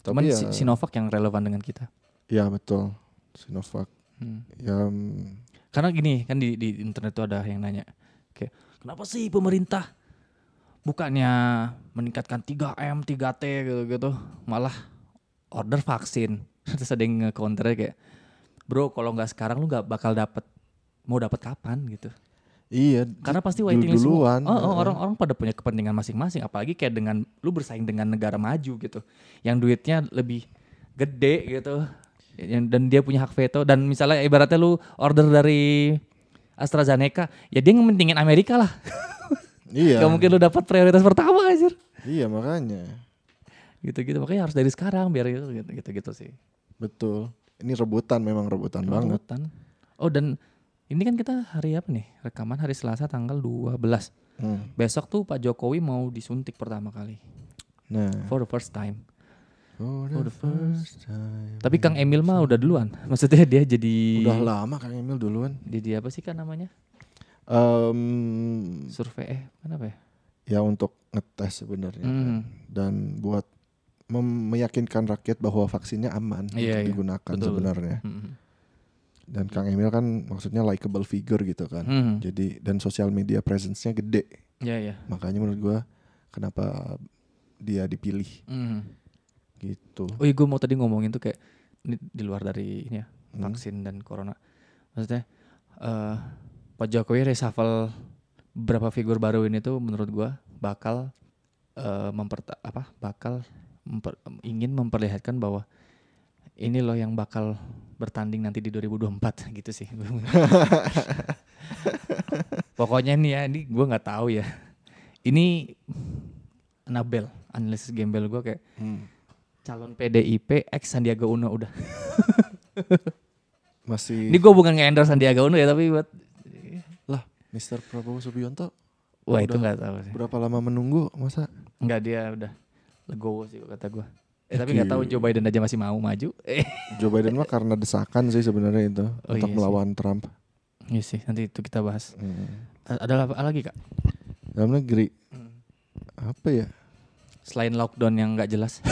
Cuman Tapi ya, Si- Sinovac yang relevan dengan kita. ya betul. Sinovac. Hmm. Ya mm, Karena gini kan di, di internet tuh ada yang nanya kayak kenapa sih pemerintah bukannya meningkatkan 3M, 3T gitu-gitu, malah order vaksin. Terus ada yang nge-counter kayak bro kalau nggak sekarang lu nggak bakal dapet mau dapat kapan gitu. iya. Karena pasti waiting list duluan. Oh, oh, orang-orang pada punya kepentingan masing-masing apalagi kayak dengan lu bersaing dengan negara maju gitu. Yang duitnya lebih gede gitu. Dan dia punya hak veto dan misalnya ibaratnya lu order dari AstraZeneca, ya dia ngementingin Amerika lah. Iya. Gak mungkin lu dapat prioritas pertama aja. Iya makanya. Gitu-gitu makanya harus dari sekarang biar itu gitu gitu, sih. Betul. Ini rebutan memang rebutan banget. Rebutan. Oh dan ini kan kita hari apa nih? Rekaman hari Selasa tanggal 12. Hmm. Besok tuh Pak Jokowi mau disuntik pertama kali. Nah, For the first time. for for the the first time. Tapi Kang Emil mah udah duluan. Maksudnya dia jadi udah lama Kang Emil duluan. Jadi apa sih kan namanya? Em, Survei eh kenapa ya? ya untuk ngetes sebenarnya kan. Mhm. dan buat meyakinkan rakyat bahwa vaksinnya aman Iya, untuk iya. digunakan Betul, sebenarnya. Mhm. Dan Kang Emil kan maksudnya likable figure gitu kan. Mhm. Jadi dan sosial media presence-nya gede. Ya ya. Makanya menurut gua kenapa dia dipilih Mhm. gitu. Oh iya gue mau tadi ngomongin tuh kayak ini di luar dari ini ya Hmm. vaksin dan corona. Maksudnya eh Pak Jokowi reshuffle beberapa figur baru ini tuh menurut gua bakal eh memperta apa bakal memper- ingin memperlihatkan bahwa ini loh yang bakal bertanding nanti di 2024 gitu sih. Pokoknya nih ya, ini gua nggak tahu ya. Ini Nabel, analisis gembel gua kayak Hmm. calon PDIP ex Sandiaga Uno udah. Masih Ini gue bukan nge-endorse Sandiaga Uno ya tapi buat lah Mr. Prabowo Subianto wah itu nggak tahu sih. berapa lama menunggu masa Nggak dia udah legowo sih kata gue. Eh tapi nggak tahu Joe Biden aja masih mau maju. Eh. Joe Biden mah karena desakan sih sebenarnya itu Oh untuk iya sih. melawan Trump. Iya sih nanti itu kita bahas. Hmm. Ada apa lagi kak? Dalam negeri apa ya? Selain lockdown yang nggak jelas.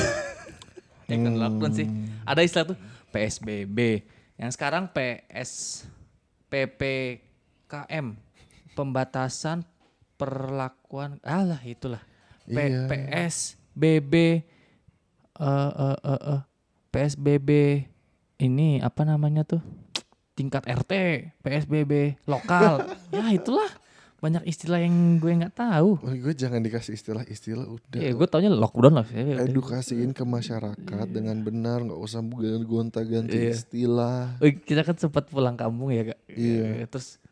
ya kan lockdown sih. Ada istilah tuh PSBB. Yang sekarang PS PPKM pembatasan perlakuan alah itulah P, Iya. PSBB eh eh eh eh, PSBB ini apa namanya tuh tingkat RT PSBB lokal ya itulah banyak istilah yang gue nggak tahu gue jangan dikasih istilah-istilah udah. ya gue taunya lockdown lah. Edukasiin ke masyarakat dengan benar, nggak usah gonta-ganti Iya. istilah. Kita kan sempat pulang kampung ya kak. Iya. Terus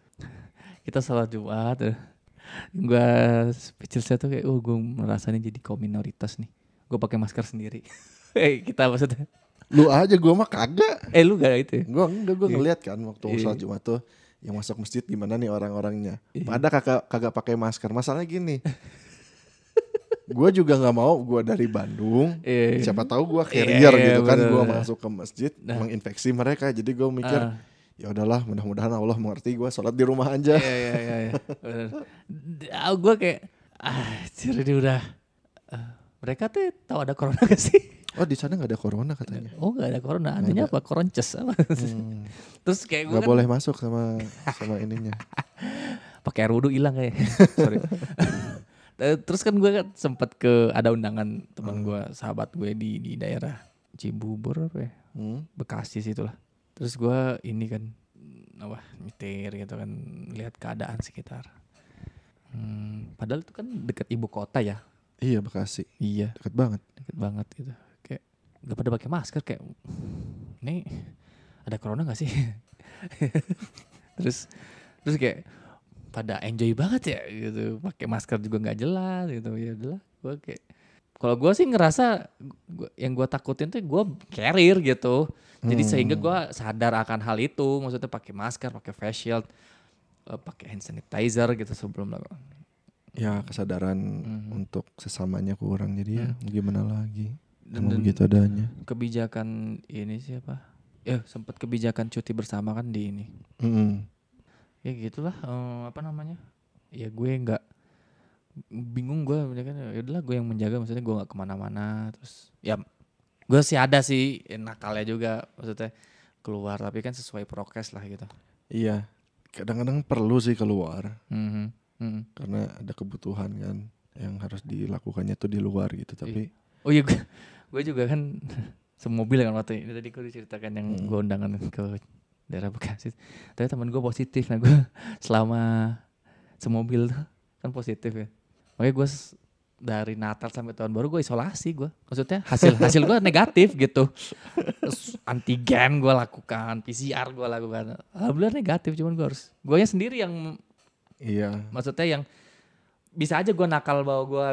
kita sholat Jumat. Gue speechlessnya tuh kayak, oh gue merasa ini jadi kaum minoritas nih. Gue pakai masker sendiri. Eh kita maksudnya. Lu aja gue mah kagak. Eh lu gak itu? ya? Gue enggak gue Iya. ngeliat kan waktu Iya. sholat Jumat tuh yang masuk masjid gimana nih orang-orangnya. Iya. Pada kagak kagak pakai masker. Masalahnya gini. gue juga nggak mau gue dari Bandung. Iya. Siapa tahu gue carrier iya, gitu kan. Gue masuk ke masjid Nah. menginfeksi mereka. Jadi gue mikir Ah. ya udahlah mudah-mudahan Allah mengerti gue sholat di rumah aja. Iya iya iya. iya. Bener. Ah, gue kayak, ah ini udah. Mereka tuh tahu ada corona gak sih? Oh di sana nggak ada corona katanya. Oh gak ada corona, artinya apa? Koronces apa? Hmm. Terus kayak gue Nggak kan boleh masuk sama sama ininya. pakai air wudhu hilang kayak sorry Eh, terus kan gue kan sempat ke ada undangan teman gue sahabat gue di di daerah Cibubur apa ya Hmm. Bekasi situ lah terus gue ini kan apa nyetir gitu kan lihat keadaan sekitar hmm, padahal itu kan dekat ibu kota ya Iya Bekasi. Iya. Deket banget. deket banget gitu. Kayak gak pada pakai masker kayak ini ada corona gak sih? Terus terus kayak pada enjoy banget ya gitu. Pakai masker juga nggak jelas gitu. Ya udahlah gue kayak kalau gue sih ngerasa gua, yang gue takutin tuh gue carrier gitu. Jadi Hmm. sehingga gue sadar akan hal itu. Maksudnya pakai masker pakai face shield eh, pakai hand sanitizer gitu sebelum Ya kesadaran Mhm. untuk sesamanya kurang jadi ya mau gimana lagi. Dan- dan- begitu adanya. kebijakan ini siapa? Ya sempat kebijakan cuti bersama kan di ini. Mm. Ya gitulah eh, apa namanya? Ya gue nggak bingung gue ya kan ya udahlah gue yang menjaga maksudnya gue nggak ke mana-mana terus ya gue sih ada sih eh, nakalnya juga maksudnya keluar tapi kan sesuai prokes lah gitu. Iya. Kadang-kadang perlu sih keluar Mhm, mhm. karena ada kebutuhan kan yang harus dilakukannya tuh di luar gitu. Tapi Oh iya gue, gue juga kan semobil kan waktu ini tadi gue diceritakan yang Hmm. gue undangan ke daerah Bekasi. Tapi teman gue positif, nah gue selama semobil tuh kan positif ya. Makanya gue dari Natal sampai tahun baru gue isolasi gue. Maksudnya hasil hasil gue negatif gitu. Terus antigen gue lakukan, PCR gue lakukan. Alhamdulillah negatif, cuman gue harus gue sendiri yang iya. maksudnya yang bisa aja gue nakal bahwa gue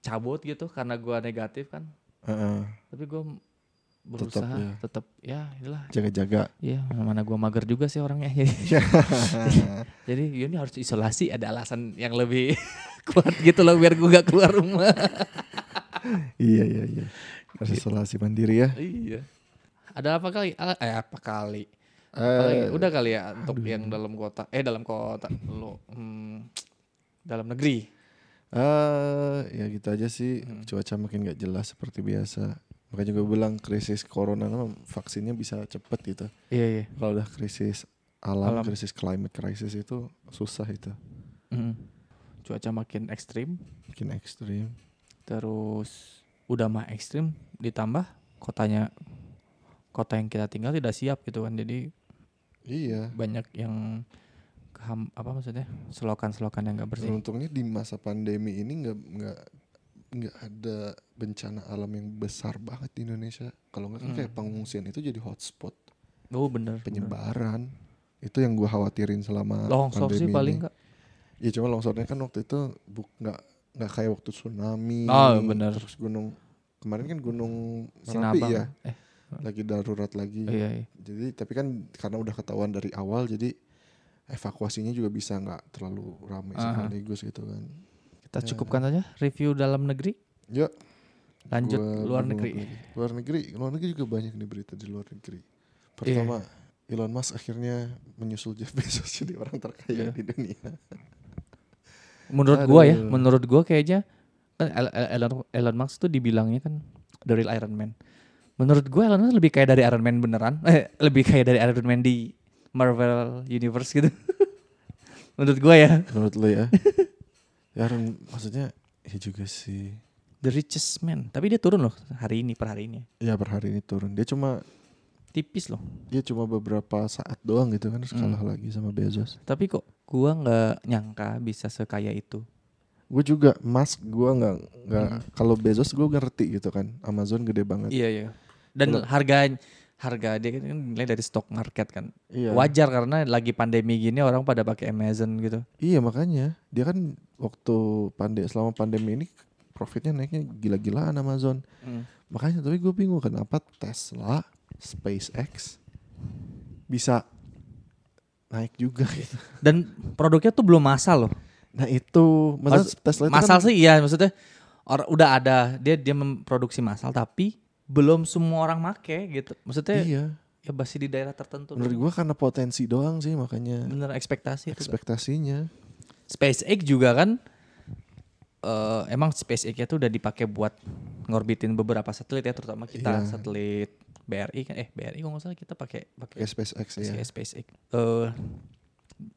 cabut gitu karena gue negatif kan Heeh. tapi gue berusaha ya. tetap ya inilah Jaga-jaga. ya mana gua mager juga sih orangnya jadi Ya. jadi ya ini harus isolasi ada alasan yang lebih kuat gitu loh biar gua gak keluar rumah iya iya iya. Harus isolasi mandiri ya. iya ada apa kali eh apa kali Eh, udah kali ya untuk yang dalam kota eh dalam kota lo hmm, dalam negeri eh, ya gitu aja sih. Hmm. Cuaca makin gak jelas seperti biasa. Makanya gue bilang krisis corona mah vaksinnya bisa cepet gitu. iya iya Kalau udah krisis alam, Alam. krisis climate crisis itu susah itu. Mm. cuaca makin ekstrim Bikin ekstrim. terus udah mah ekstrim ditambah kotanya kota yang kita tinggal tidak siap gitu kan jadi Iya. banyak yang keham, apa maksudnya selokan-selokan yang gak bersih Untungnya di masa pandemi ini nggak nggak nggak ada bencana alam yang besar banget di Indonesia. Kalau nggak kan Hmm. kayak pengungsian itu jadi hotspot oh bener, bener. penyebaran. Itu yang gua khawatirin selama longsor sih pandemi paling ini. enggak Iya cuma longsornya kan waktu itu buk nggak nggak kayak waktu tsunami. Oh, bener. Terus gunung kemarin kan gunung Merapi Sinabang ya eh lagi darurat lagi. iya, iya. Jadi tapi kan karena udah ketahuan dari awal jadi evakuasinya juga bisa nggak terlalu ramai Aha. sekaligus gitu kan. kita Ya. cukupkan saja review dalam negeri Ya. lanjut gua luar bingung negeri lagi. Luar negeri, luar negeri juga banyak nih berita di luar negeri. Iya. Pertama, Elon Musk akhirnya menyusul Jeff Bezos jadi orang terkaya Iya. di dunia. menurut gua ya Aduh. menurut gua kayaknya kan El- El- Elon, Elon Musk tuh dibilangnya kan the real Iron Man menurut gua Elon Musk lebih kayak dari Iron Man beneran eh lebih kayak dari Iron Man di Marvel Universe gitu menurut gua ya Menurut lo ya? ya Aaron, maksudnya ya juga sih. the richest man tapi dia turun loh hari ini per hari ini Ya per hari ini turun. Dia cuma tipis loh dia cuma beberapa saat doang gitu kan terus Hmm. kalah lagi sama Bezos. tapi kok gua nggak nyangka bisa sekaya itu Gue juga Musk gue nggak nggak Hmm. kalau Bezos gue ngerti gitu kan. Amazon gede banget. iya iya dan Kalau- harga harga dia kan nilai dari stock market kan. Iya. wajar karena lagi pandemi gini orang pada pakai Amazon gitu. Iya makanya. Dia kan waktu pandemi selama pandemi ini profitnya naiknya gila-gilaan Amazon. Makanya tapi gue bingung kenapa Tesla, SpaceX bisa naik juga gitu. dan produknya tuh belum masal loh. Nah itu. Mas- Tesla itu masal kan, sih iya maksudnya or, udah ada dia dia memproduksi masal tapi belum semua orang make gitu maksudnya iya. ya masih di daerah tertentu Menurut gue karena potensi doang sih makanya bener ekspektasi itu ekspektasinya. SpaceX juga kan eh emang SpaceX itu udah dipakai buat ngorbitin beberapa satelit ya terutama kita Iya. satelit BRI kan eh BRI kalau nggak salah kita pakai pakai SpaceX ya. SpaceX SpaceX eh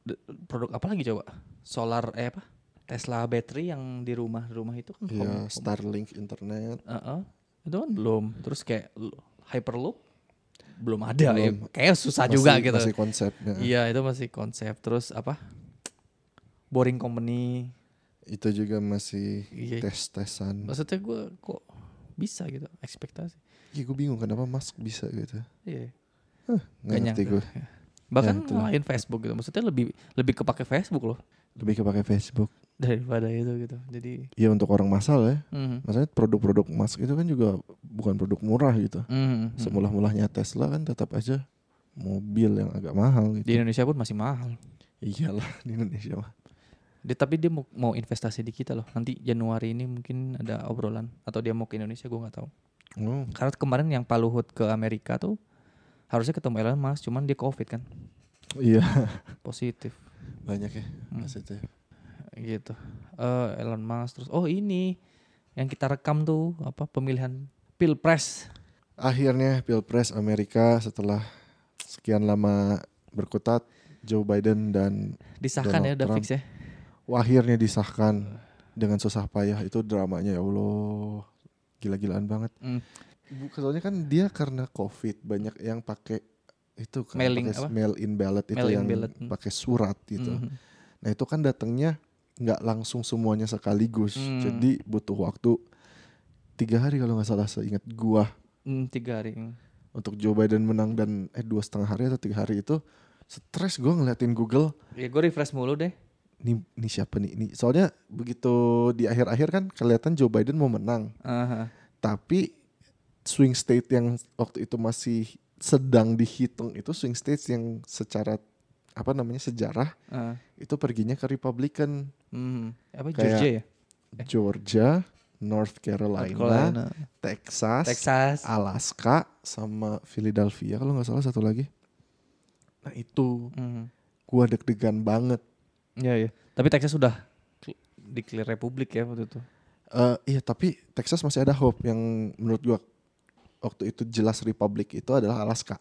d- produk apa lagi coba solar eh apa Tesla battery yang di rumah rumah itu kan Iya, Starlink internet. Heeh. Itu kan belum terus kayak Hyperloop belum ada ya Belum. kayak susah Masih- juga gitu Masih konsepnya. iya itu masih konsep terus apa boring company Itu juga masih Iya. tes-tesan. maksudnya gue kok bisa gitu ekspektasi Iya gue bingung kenapa Musk bisa gitu. iya Nggak Gak ngerti nyangka. gue. bahkan Ya, ngalahin Facebook gitu maksudnya lebih lebih kepake Facebook loh Lebih kepake Facebook. Daripada itu gitu jadi Iya untuk orang masal ya. mhm. Maksudnya produk-produk Musk itu kan juga bukan produk murah gitu. Mhm. Semulah-mulahnya Tesla kan tetap aja mobil yang agak mahal gitu. di Indonesia pun masih mahal Iyalah di Indonesia mah. dia tapi dia mau, mau investasi di kita loh nanti Januari ini mungkin ada obrolan atau dia mau ke Indonesia gue nggak tahu Oh, karena kemarin yang Pak Luhut ke Amerika tuh harusnya ketemu Elon Musk cuman dia covid kan iya positif banyak ya Hmm. maksudnya. Gitu Eh Elon Musk terus oh ini yang kita rekam tuh apa pemilihan pilpres Akhirnya Pilpres Amerika setelah sekian lama berkutat Joe Biden dan disahkan Donald ya udah Trump. fix ya wah, akhirnya disahkan dengan susah payah itu dramanya ya Allah gila-gilaan banget. Hmm. Bu, soalnya kan dia karena COVID banyak yang pakai itu kan Mailing pakai mail in ballot itu in yang hmm. pakai surat gitu. Mhm. Nah itu kan datangnya nggak langsung semuanya sekaligus, Hmm. jadi butuh waktu tiga hari kalau nggak salah seingat gua. Hmm, tiga hari. Untuk Joe Biden menang dan eh dua setengah hari atau tiga hari itu stres gua ngeliatin Google. Ya gue refresh mulu deh. Nih nih siapa nih? Nih soalnya begitu di akhir-akhir kan kelihatan Joe Biden mau menang. Aha. tapi swing state yang waktu itu masih sedang dihitung itu swing states yang secara apa namanya sejarah Ah. itu perginya ke Republican Hmm. Apa Kayak- Georgia ya? Georgia, North Carolina, North Carolina. Texas, Texas. Alaska, sama Philadelphia kalau nggak salah satu lagi. Nah itu Hmm. gua deg-degan banget. Iya, iya. Tapi Texas sudah cl- declare republik ya waktu itu. Eh, iya tapi Texas masih ada hope yang menurut gua waktu itu jelas Republik itu adalah Alaska.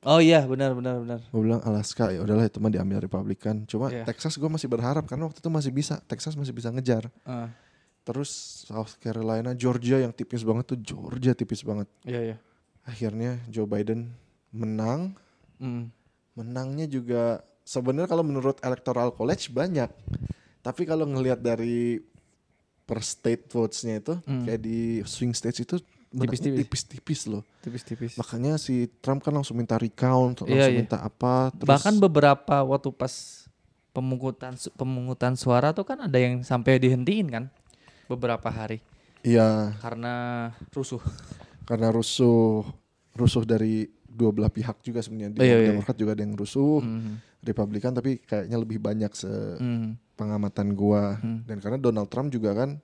Oh iya, benar benar benar. Gue bilang Alaska ya udahlah itu mah diambil Republikan. Cuma Iya. Texas gue masih berharap karena waktu itu masih bisa Texas masih bisa ngejar. Ah. Terus South Carolina, Georgia yang tipis banget tuh Georgia tipis banget. Iya, iya. Akhirnya Joe Biden menang. Hmm. Menangnya juga sebenarnya kalau menurut Electoral College banyak. Tapi kalau ngelihat dari per state votesnya itu Hmm. kayak di swing states itu Tipis-tipis. loh. Tipis-tipis. Makanya si Trump kan langsung minta recount, langsung Iya, iya. minta apa. Terus Bahkan beberapa waktu pas pemungutan pemungutan suara tuh kan ada yang sampai dihentiin kan beberapa hari iya karena rusuh. karena rusuh rusuh dari dua belah pihak juga sebenarnya di Oh, iya, iya. Demokrat juga ada yang rusuh, Hmm. Republikan tapi kayaknya lebih banyak se Hmm. pengamatan gua Hmm. dan karena Donald Trump juga kan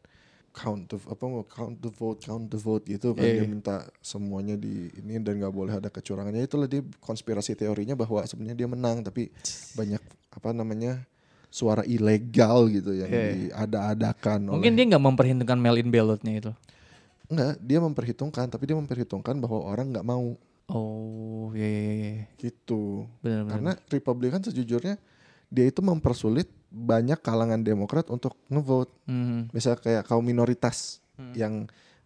count the apa mau count the vote count the vote gitu kan Iya, dia iya. minta semuanya di ini dan nggak boleh ada kecurangannya itulah dia konspirasi teorinya bahwa sebenarnya dia menang tapi banyak apa namanya suara ilegal gitu yang Iya, iya. diada-adakan Mungkin oleh dia nggak memperhitungkan mail in ballotnya itu. enggak dia memperhitungkan tapi dia memperhitungkan bahwa orang nggak mau Oh, iya iya iya. gitu Benar benar. Karena Republikan sejujurnya dia itu mempersulit banyak kalangan Demokrat untuk ngevote. Hmm. Misalnya kayak kaum minoritas Hmm. yang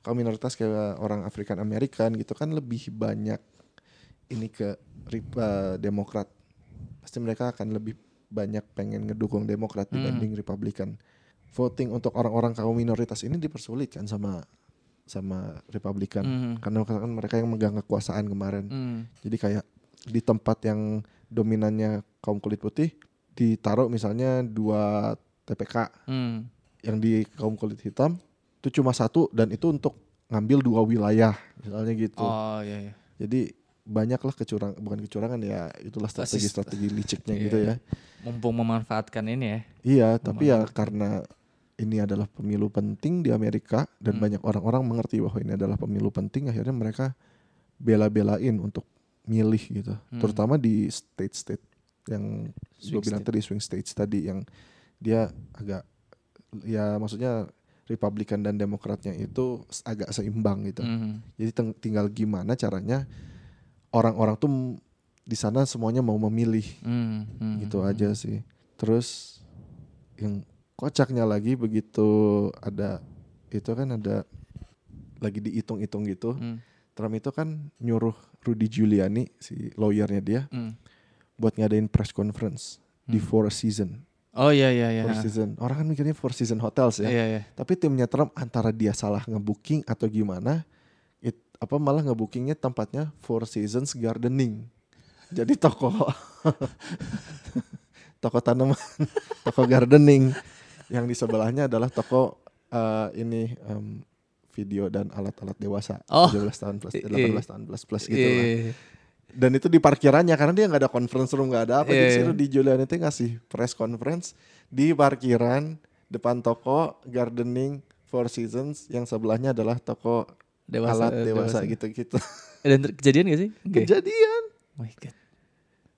kaum minoritas kayak orang Afrikan Amerikan gitu kan lebih banyak ini ke eh, Demokrat. Pasti mereka akan lebih banyak pengen ngedukung Demokrat Hmm. dibanding Republikan. Voting untuk orang-orang kaum minoritas ini dipersulit kan sama sama Republikan. Hmm. Karena kan mereka yang megang kekuasaan kemarin. Hmm. Jadi kayak di tempat yang dominannya kaum kulit putih ditaruh misalnya dua TPK Hmm. yang di kaum kulit hitam itu cuma satu dan itu untuk ngambil dua wilayah misalnya gitu. Oh iya iya. Jadi banyaklah kecurang bukan kecurangan ya itulah strategi-strategi liciknya Iya, gitu ya. Mumpung memanfaatkan ini ya. Iya, tapi ya karena ini adalah pemilu penting di Amerika dan Hmm. banyak orang-orang mengerti bahwa ini adalah pemilu penting akhirnya mereka bela-belain untuk milih gitu. Hmm. Terutama di state-state yang gue bilang tadi swing states tadi yang dia agak ya maksudnya Republikan dan Demokratnya itu agak seimbang gitu. Hmm. Jadi tinggal gimana caranya orang-orang tuh di sana semuanya mau memilih Hmm. Hmm. gitu Hmm. aja sih. Terus yang kocaknya lagi begitu ada itu kan ada lagi dihitung-hitung gitu. Hmm. Trump itu kan nyuruh Rudy Giuliani si lawyernya dia Hmm. Buat ngadain press conference di Hmm. Four Season. Oh iya iya iya. Four Season. Orang kan mikirnya Four Season Hotels ya. Iya iya. Tapi timnya Trump antara dia salah ngebooking atau gimana, it, apa malah ngebookingnya tempatnya Four Seasons Gardening. Jadi toko toko tanaman, toko gardening. Yang di sebelahnya adalah toko eh, ini em, video dan alat-alat dewasa Oh. 17 tahun plus I- 18 tahun plus plus gitu lah. Iya. Dan itu di parkirannya karena dia nggak ada conference room nggak ada apa. Iya, Jadi si iya. Rudy Giuliani itu ngasih press conference di parkiran depan toko gardening Four Seasons yang sebelahnya adalah toko Dewasa, alat eh, dewasa gitu-gitu. Dan kejadian gak sih? Oke. Kejadian. Oh my god.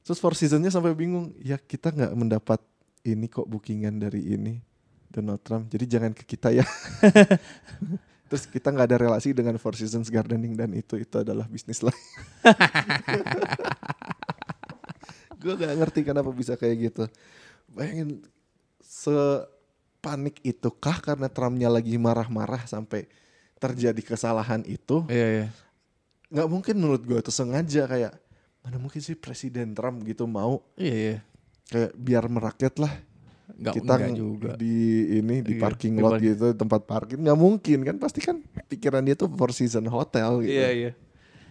Terus Four Seasonsnya sampai bingung. Ya kita nggak mendapat ini kok bookingan dari ini Donald Trump. Jadi jangan ke kita ya. Terus kita nggak ada relasi dengan Four Seasons Gardening dan itu itu adalah bisnis lain. Gue gak ngerti kenapa bisa kayak gitu. Bayangin sepanik itu kah karena Trumpnya lagi marah-marah sampai terjadi kesalahan itu? Iya iya. Nggak mungkin menurut gue itu sengaja kayak mana mungkin sih Presiden Trump gitu mau Iya iya. kayak biar merakyat lah Enggak kita juga. di ini di Iya, parking di lot parking. gitu tempat parkir nggak mungkin kan pasti kan pikiran dia tuh Four Season Hotel gitu. Iya iya.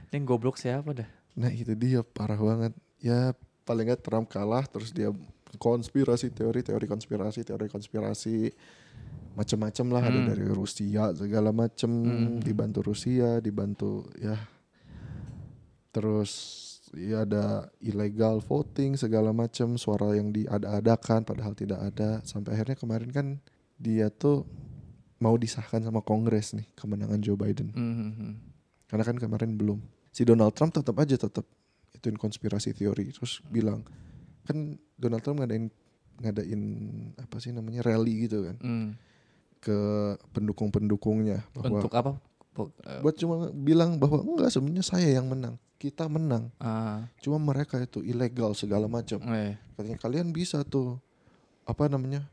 Ini yang goblok siapa dah? Nah itu dia parah banget. Ya paling nggak Trump kalah terus dia konspirasi teori teori konspirasi teori konspirasi macam-macam lah ada Hmm. dari Rusia segala macam Hmm. dibantu Rusia dibantu ya terus ya ada illegal voting segala macam suara yang diada-adakan padahal tidak ada sampai akhirnya kemarin kan dia tuh mau disahkan sama Kongres nih kemenangan Joe Biden Mhm. karena kan kemarin belum si Donald Trump tetap aja tetap ituin konspirasi teori terus bilang kan Donald Trump ngadain ngadain apa sih namanya rally gitu kan Hmm. ke pendukung-pendukungnya bahwa Untuk apa? Eh, buat cuma bilang bahwa enggak sebenarnya saya yang menang kita menang. Ah, cuma mereka itu ilegal segala macam. Eh. katanya kalian bisa tuh apa namanya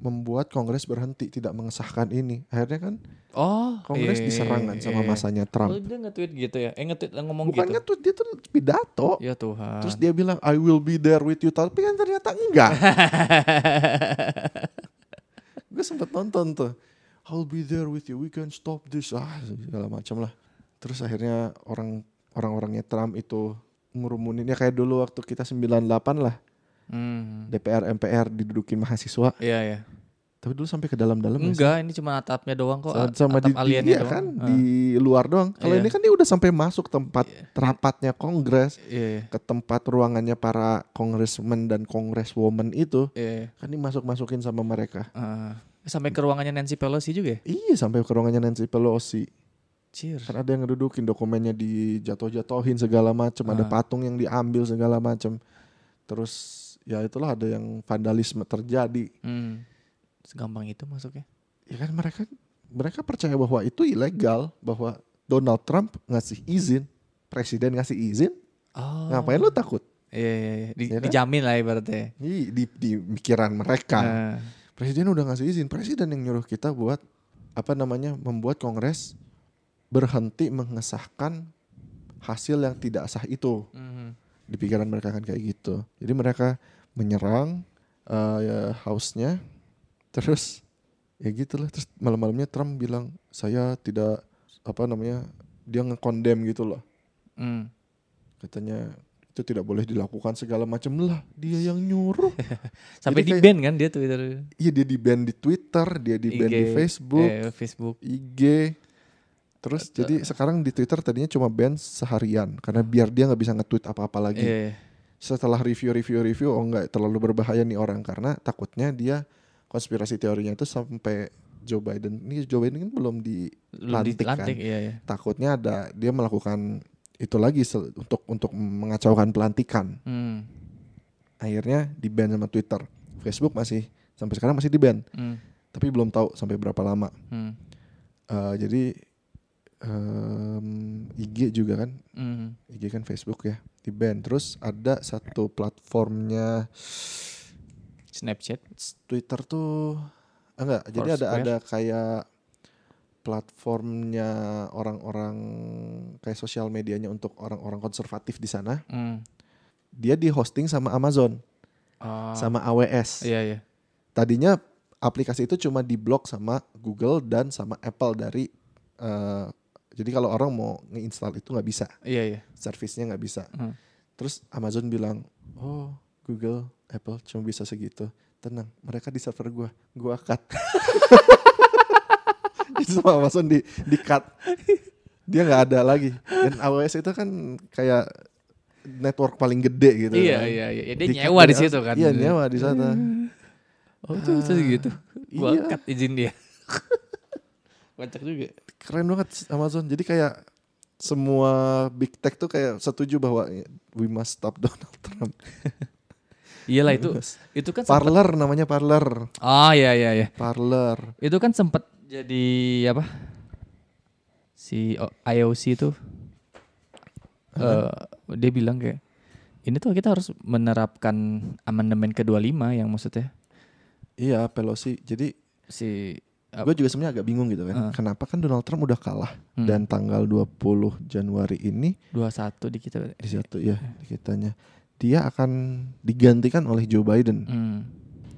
membuat Kongres berhenti tidak mengesahkan ini. Akhirnya kan Oh, Kongres iya, diserang kan sama iya. masanya Oh, Trump dia nge-tweet gitu ya? Eh nge-tweet ngomong bukannya gitu. tuh dia tuh pidato. Ya Tuhan. terus dia bilang I will be there with you. Tapi kan ternyata enggak. Gue sempet nonton tuh. I'll be there with you we can stop this. Ah segala macam lah. Terus akhirnya orang orang-orangnya Trump itu ngurumunin ya kayak dulu waktu kita 98 lah Hmm. DPR MPR didudukin mahasiswa Iya ya. tapi dulu sampai ke dalam-dalam? Enggak, ini cuma atapnya doang kok. sama, sama atap di, aliennya iya doang. kan Ah. di luar doang kalau Iya. ini kan dia udah sampai masuk tempat rapatnya Kongres Iya, ke tempat ruangannya para congressman dan congresswoman itu iya. kan dimasuk-masukin sama mereka Ah. sampai ke ruangannya Nancy Pelosi juga ya? Iya sampai ke ruangannya Nancy Pelosi. Cheer. Kan ada yang ngedudukin dokumennya dijatuh-jatuhin segala macam, ada Ah. patung yang diambil segala macam. Terus ya itulah ada yang vandalisme terjadi. Hmm. Segampang itu masuknya. Ya kan mereka mereka percaya bahwa itu ilegal, bahwa Donald Trump ngasih izin, presiden ngasih izin, Oh. ngapain lu takut? Iya, iya, iya. Di- Iya kan? Dijamin lah ibaratnya. Di, di, di pikiran mereka. Ah. Presiden udah ngasih izin, presiden yang nyuruh kita buat apa namanya membuat Kongres berhenti mengesahkan hasil yang tidak sah itu. Mhm. Di pikiran mereka kan kayak gitu. Jadi mereka menyerang eh, ya, house-nya, terus ya gitulah. Terus malam-malamnya Trump bilang saya tidak apa namanya dia ngekondem gitu loh. Hmm. Katanya itu tidak boleh dilakukan segala macam lah. Dia yang nyuruh. Sampai Jadi di kayak- ban kan dia Twitter. Iya dia di ban di Twitter, dia di ban di Facebook. Eh, Facebook. IG terus jadi sekarang di Twitter tadinya cuma ban seharian karena biar dia nggak bisa nge-tweet apa-apa lagi. Iya. Setelah review-review-review oh nggak terlalu berbahaya nih orang karena takutnya dia konspirasi teorinya itu sampai Joe Biden ini Joe Biden kan belum di Belum Lantik kan? dilantik, iya, iya. takutnya ada dia melakukan itu lagi untuk untuk mengacaukan pelantikan. Hmm. Akhirnya di ban sama Twitter. Facebook masih sampai sekarang masih di ban, Hmm. tapi belum tahu sampai berapa lama. Hmm. Eh, jadi em, IG juga kan, Hmm. IG kan Facebook ya di ban. Terus ada satu platformnya Snapchat. Twitter tuh ah, enggak. Jadi ada ada kayak platformnya orang-orang kayak sosial medianya untuk orang-orang konservatif di sana. Hmm. Dia di hosting sama Amazon, Oh. sama AWS. Iya, iya. Tadinya aplikasi itu cuma diblok sama Google dan sama Apple dari eh, jadi kalau orang mau ngeinstall itu nggak bisa. Iya, iya. servisnya nggak bisa. Hmm. Terus Amazon bilang, oh Google, Apple cuma bisa segitu. Tenang, mereka di server gua, gua cut. Itu sama Amazon di di cut. Dia nggak ada lagi. Dan AWS itu kan kayak network paling gede gitu. Iya, kan. iya, iya. Ya, Dia Di nyewa di situ kan. Iya nyewa di sana. Oh, itu bisa gitu. Gua Iya. cut izin dia. Kocak juga. Keren banget Amazon. Jadi kayak semua big tech tuh kayak setuju bahwa we must stop Donald Trump. Iyalah itu itu kan sempet, Parler namanya Parler. Oh iya iya iya. Parler. Itu kan sempat jadi apa? Si O- IOC itu eh dia bilang kayak ini tuh kita harus menerapkan amandemen ke-25 yang maksudnya Iya, Pelosi. Jadi si gue juga sebenarnya agak bingung gitu kan. Ah. Kenapa kan Donald Trump udah kalah Hmm. dan tanggal 20 Januari ini 21 di kita. di satu ya di kitanya dia akan digantikan oleh Joe Biden. Hmm.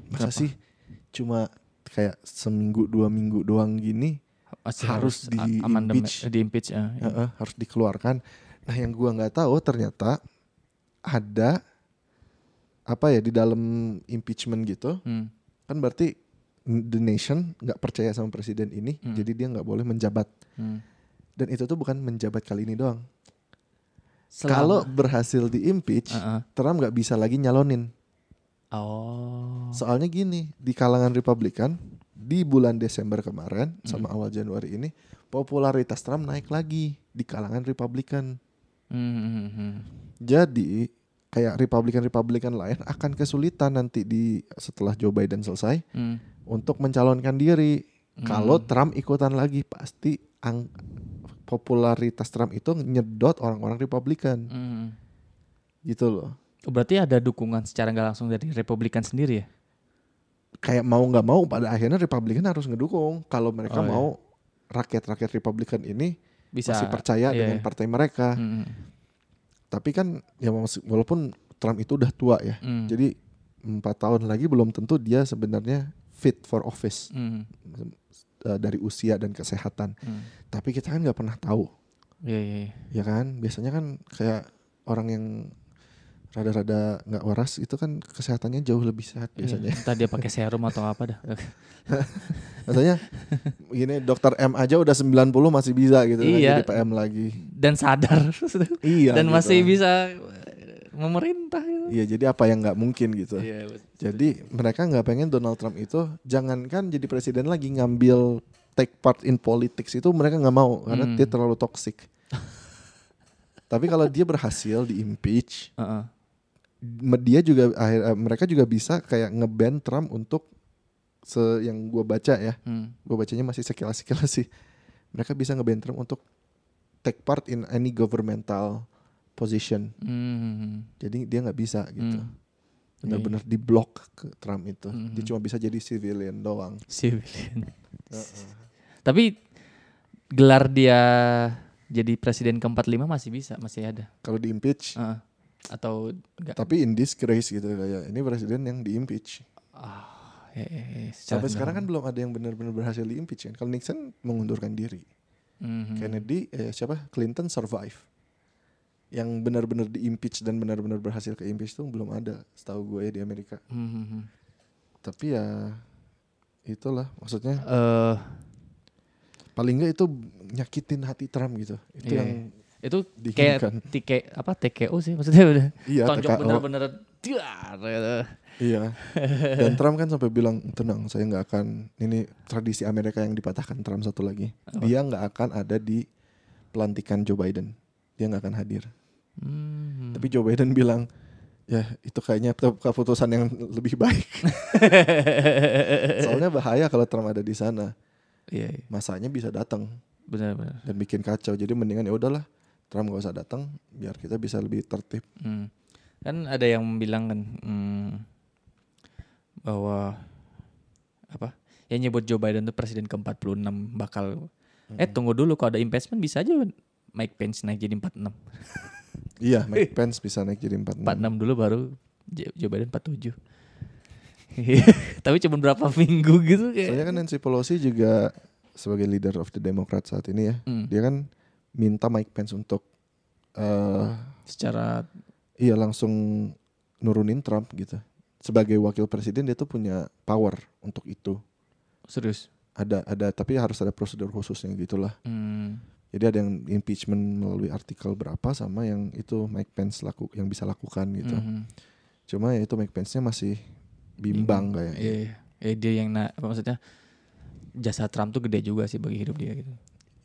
Masa Kenapa? sih cuma kayak seminggu dua minggu doang gini Masih Harus di impeach. di impeach ya. Heeh, harus dikeluarkan. Nah, yang gua nggak tahu ternyata ada apa ya di dalam impeachment gitu Hmm. kan berarti the nation nggak percaya sama presiden ini, Hmm. jadi dia nggak boleh menjabat. Hmm. Dan itu tuh bukan menjabat kali ini doang. Kalau berhasil di impeach, Uh-uh. Trump nggak bisa lagi nyalonin. Oh. Soalnya gini, di kalangan Republikan di bulan Desember kemarin sama Hmm. awal Januari ini popularitas Trump naik lagi di kalangan Republikan. Hmm, hmm, hmm. Jadi kayak Republikan-Republikan lain akan kesulitan nanti di setelah Joe Biden selesai Hmm. Untuk mencalonkan diri. Hmm. Kalau Trump ikutan lagi pasti ang- popularitas Trump itu nyedot orang-orang Republikan Hmm. gitu loh. Oh, berarti ada dukungan secara nggak langsung dari Republikan sendiri ya? Kayak mau nggak mau pada akhirnya Republikan harus ngedukung kalau mereka Oh, iya. mau rakyat-rakyat Republikan ini Bisa masih percaya iya, dengan iya. partai mereka. Hmm, Tapi kan ya walaupun Trump itu udah tua ya, hmm. jadi empat tahun lagi belum tentu dia sebenarnya fit for office Hmm, eh, dari usia dan kesehatan. hmm. Tapi kita kan nggak pernah tahu, Iya, iya, iya. ya kan? Biasanya kan kayak orang yang rada-rada nggak waras itu kan kesehatannya jauh lebih sehat biasanya. Iya, Entah dia pakai serum atau apa dah. Maksudnya gini dokter M aja udah 90 masih bisa gitu kan Iya. jadi PM lagi. Dan sadar. Iya. Dan gitu. masih bisa memerintah. gitu. Iya, jadi apa yang nggak mungkin gitu. Iya, betul. Jadi mereka nggak pengen Donald Trump itu jangankan jadi presiden lagi ngambil take part in politics itu mereka nggak mau karena Hmm. dia terlalu toxic. Tapi kalau dia berhasil di impeach, Heeh. me- dia juga akhir eh, mereka juga bisa kayak ngeban Trump untuk se yang gua baca ya, Hmm. gua bacanya masih sekilas-sekilas sih. Mereka bisa ngeban Trump untuk take part in any governmental position. Hmm. Jadi dia nggak bisa gitu. Hmm. Benar-benar di block ke Trump itu. Mhm. Dia cuma bisa jadi civilian doang. Civilian. Tapi gelar dia jadi presiden ke-45 masih bisa, masih ada. Kalau di impeach, Heeh. Atau enggak? tapi in disgrace gitu kayak ini presiden yang di impeach. Ah, eh, eh, eh, secara Sampai sekarang kan belum ada yang benar-benar berhasil di impeach kan. Kalau Nixon mengundurkan diri, Mhm. Kennedy eh siapa? Clinton survive. Yang benar-benar di impeach dan benar-benar berhasil ke impeach itu belum ada, setahu gue ya di Amerika. Mhm. Tapi ya itulah maksudnya Eh, paling nggak itu nyakitin hati Trump gitu. Itu Iya, yang itu diinginkan. kayak TK apa TKO sih maksudnya udah Iya, tonjok dar gitu. Iya. Dan Trump kan sampai bilang tenang, saya nggak akan ini tradisi Amerika yang dipatahkan Trump satu lagi. Apa? Dia nggak akan ada di pelantikan Joe Biden. Dia nggak akan hadir. Hmm. Tapi Joe Biden bilang ya itu kayaknya ke- keputusan yang lebih baik. Soalnya bahaya kalau Trump ada di sana. iya, iya. Masanya bisa datang benar-benar. dan bikin kacau. Jadi mendingan ya udahlah Trump gak usah datang biar kita bisa lebih tertib. Hmm. Kan ada yang bilang kan hmm, bahwa apa? Yang nyebut Joe Biden tuh presiden ke-46 bakal eh tunggu dulu kalau ada impeachment bisa aja Mike Pence naik jadi 46. Iya, Mike Pence bisa naik jadi 46. 46 dulu baru Jo- Joe Biden 47. Tapi cuma berapa minggu gitu kayak. Soalnya kan Nancy Pelosi juga sebagai leader of the Democrat saat ini ya, Hmm. dia kan minta Mike Pence untuk eh secara iya langsung nurunin Trump gitu. Sebagai wakil presiden dia tuh punya power untuk itu. serius. Ada ada tapi harus ada prosedur khususnya gitulah. Hmm. Jadi ada yang impeachment melalui artikel berapa sama yang itu Mike Pence laku yang bisa lakukan gitu. Mhm. Cuma ya itu Mike Pence-nya masih bimbang kayaknya. Iya, iya. Eh, dia yang na apa maksudnya jasa Trump tuh gede juga sih bagi hidup dia gitu.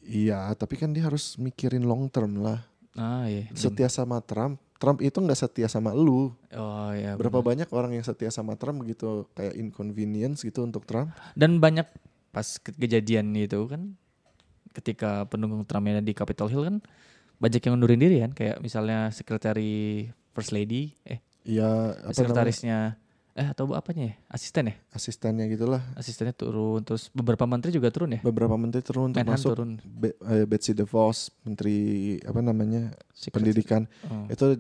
Iya, tapi kan dia harus mikirin long term lah. Ah iya. Setia sama Trump, Trump itu nggak setia sama lu. Oh iya. Berapa benar. banyak orang yang setia sama Trump begitu kayak inconvenience gitu untuk Trump? Dan banyak pas ke- kejadian itu kan ketika pendukung Trumpnya di Capitol Hill kan banyak yang ngundurin diri kan kayak misalnya sekretari First Lady eh Iya, apa namanya? sekretarisnya eh atau apanya ya asisten ya Asistennya gitulah. asistennya turun terus beberapa menteri juga turun ya Beberapa menteri turun termasuk turun Be- eh, Betsy DeVos, menteri apa namanya Secret- pendidikan. Oh. Itu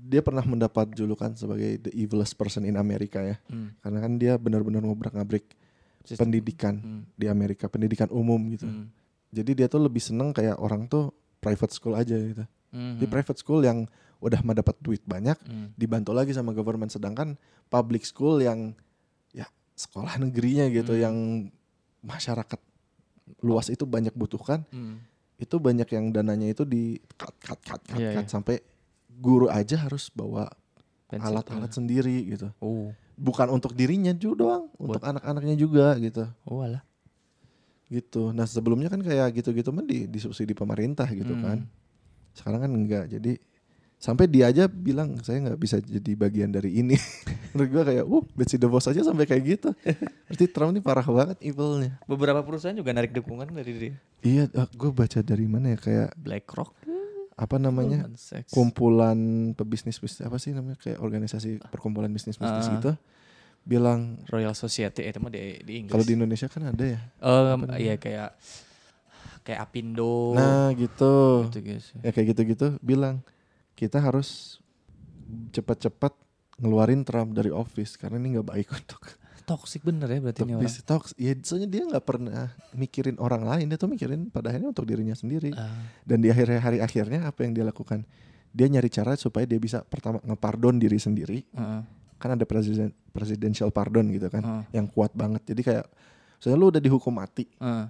dia pernah mendapat julukan sebagai the evilest person in Amerika ya. Hmm. Karena kan dia benar-benar ngobrak-ngabrik pendidikan Hmm. di Amerika, pendidikan umum gitu. Hmm. Jadi dia tuh lebih seneng kayak orang tuh private school aja gitu. Hmm. Di private school yang udah mendapat duit banyak Hmm. dibantu lagi sama government sedangkan public school yang ya sekolah negerinya gitu Hmm. yang masyarakat luas itu banyak butuhkan Hmm. itu banyak yang dananya itu di cut cut cut cut, Iya, cut iya. sampai guru aja harus bawa alat-alat sendiri gitu Oh, bukan untuk dirinya juga doang untuk anak-anaknya juga gitu oh alah. Gitu. Nah sebelumnya kan kayak gitu-gitu mah di disubsidi pemerintah gitu Hmm. kan. Sekarang kan enggak. Jadi sampai dia aja bilang saya nggak bisa jadi bagian dari ini. Menurut gua kayak uh Betsy DeVos aja sampai kayak gitu. Berarti Trump ini parah banget evilnya. Beberapa perusahaan juga narik dukungan dari dia. iya gue baca dari mana ya kayak BlackRock. apa namanya? Kumpulan pebisnis bisnis apa sih namanya kayak organisasi perkumpulan bisnis bisnis Ah. gitu bilang Royal Society eh, itu mah di, di Inggris. kalau di Indonesia kan ada ya Em, iya kayak kayak Apindo. nah gitu gitu guys. ya kayak gitu-gitu bilang kita harus cepat-cepat ngeluarin Trump dari office karena ini nggak baik untuk Toxic bener ya berarti ini untuk orang. talks. Ya soalnya dia nggak pernah mikirin orang lain, dia tuh mikirin pada akhirnya untuk dirinya sendiri. Ah, Dan di akhir hari akhirnya apa yang dia lakukan? Dia nyari cara supaya dia bisa pertama ngepardon diri sendiri. heeh, Kan ada presiden presidential pardon gitu kan, heeh, yang kuat banget. Jadi kayak soalnya lu udah dihukum mati. heeh.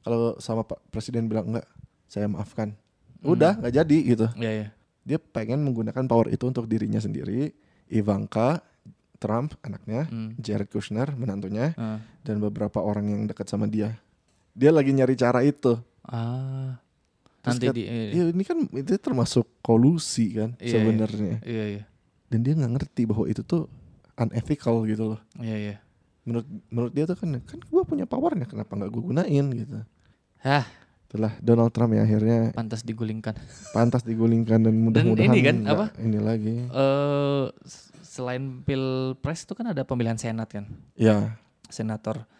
Kalau sama Pak Presiden bilang enggak, saya maafkan. Hmm. Udah nggak jadi gitu. Iya iya. dia pengen menggunakan power itu untuk dirinya sendiri, Ivanka, Trump anaknya, Hmm. Jared Kushner menantunya, heeh. dan beberapa orang yang dekat sama dia. Dia lagi nyari cara itu. Ah. Terus Nanti kat- di iya, Ya ini kan itu termasuk kolusi kan Iya, sebenarnya. iya iya. Dan dia nggak ngerti bahwa itu tuh unethical gitu loh. Iya iya. Menurut menurut dia tuh kan kan gue punya powernya kenapa nggak gue gunain gitu. Hah, Itulah Donald Trump ya akhirnya pantas digulingkan. pantas digulingkan dan mudah-mudahan ini kan, apa? ini lagi. Eh s- selain pilpres itu kan ada pemilihan senat kan. Ya, Senator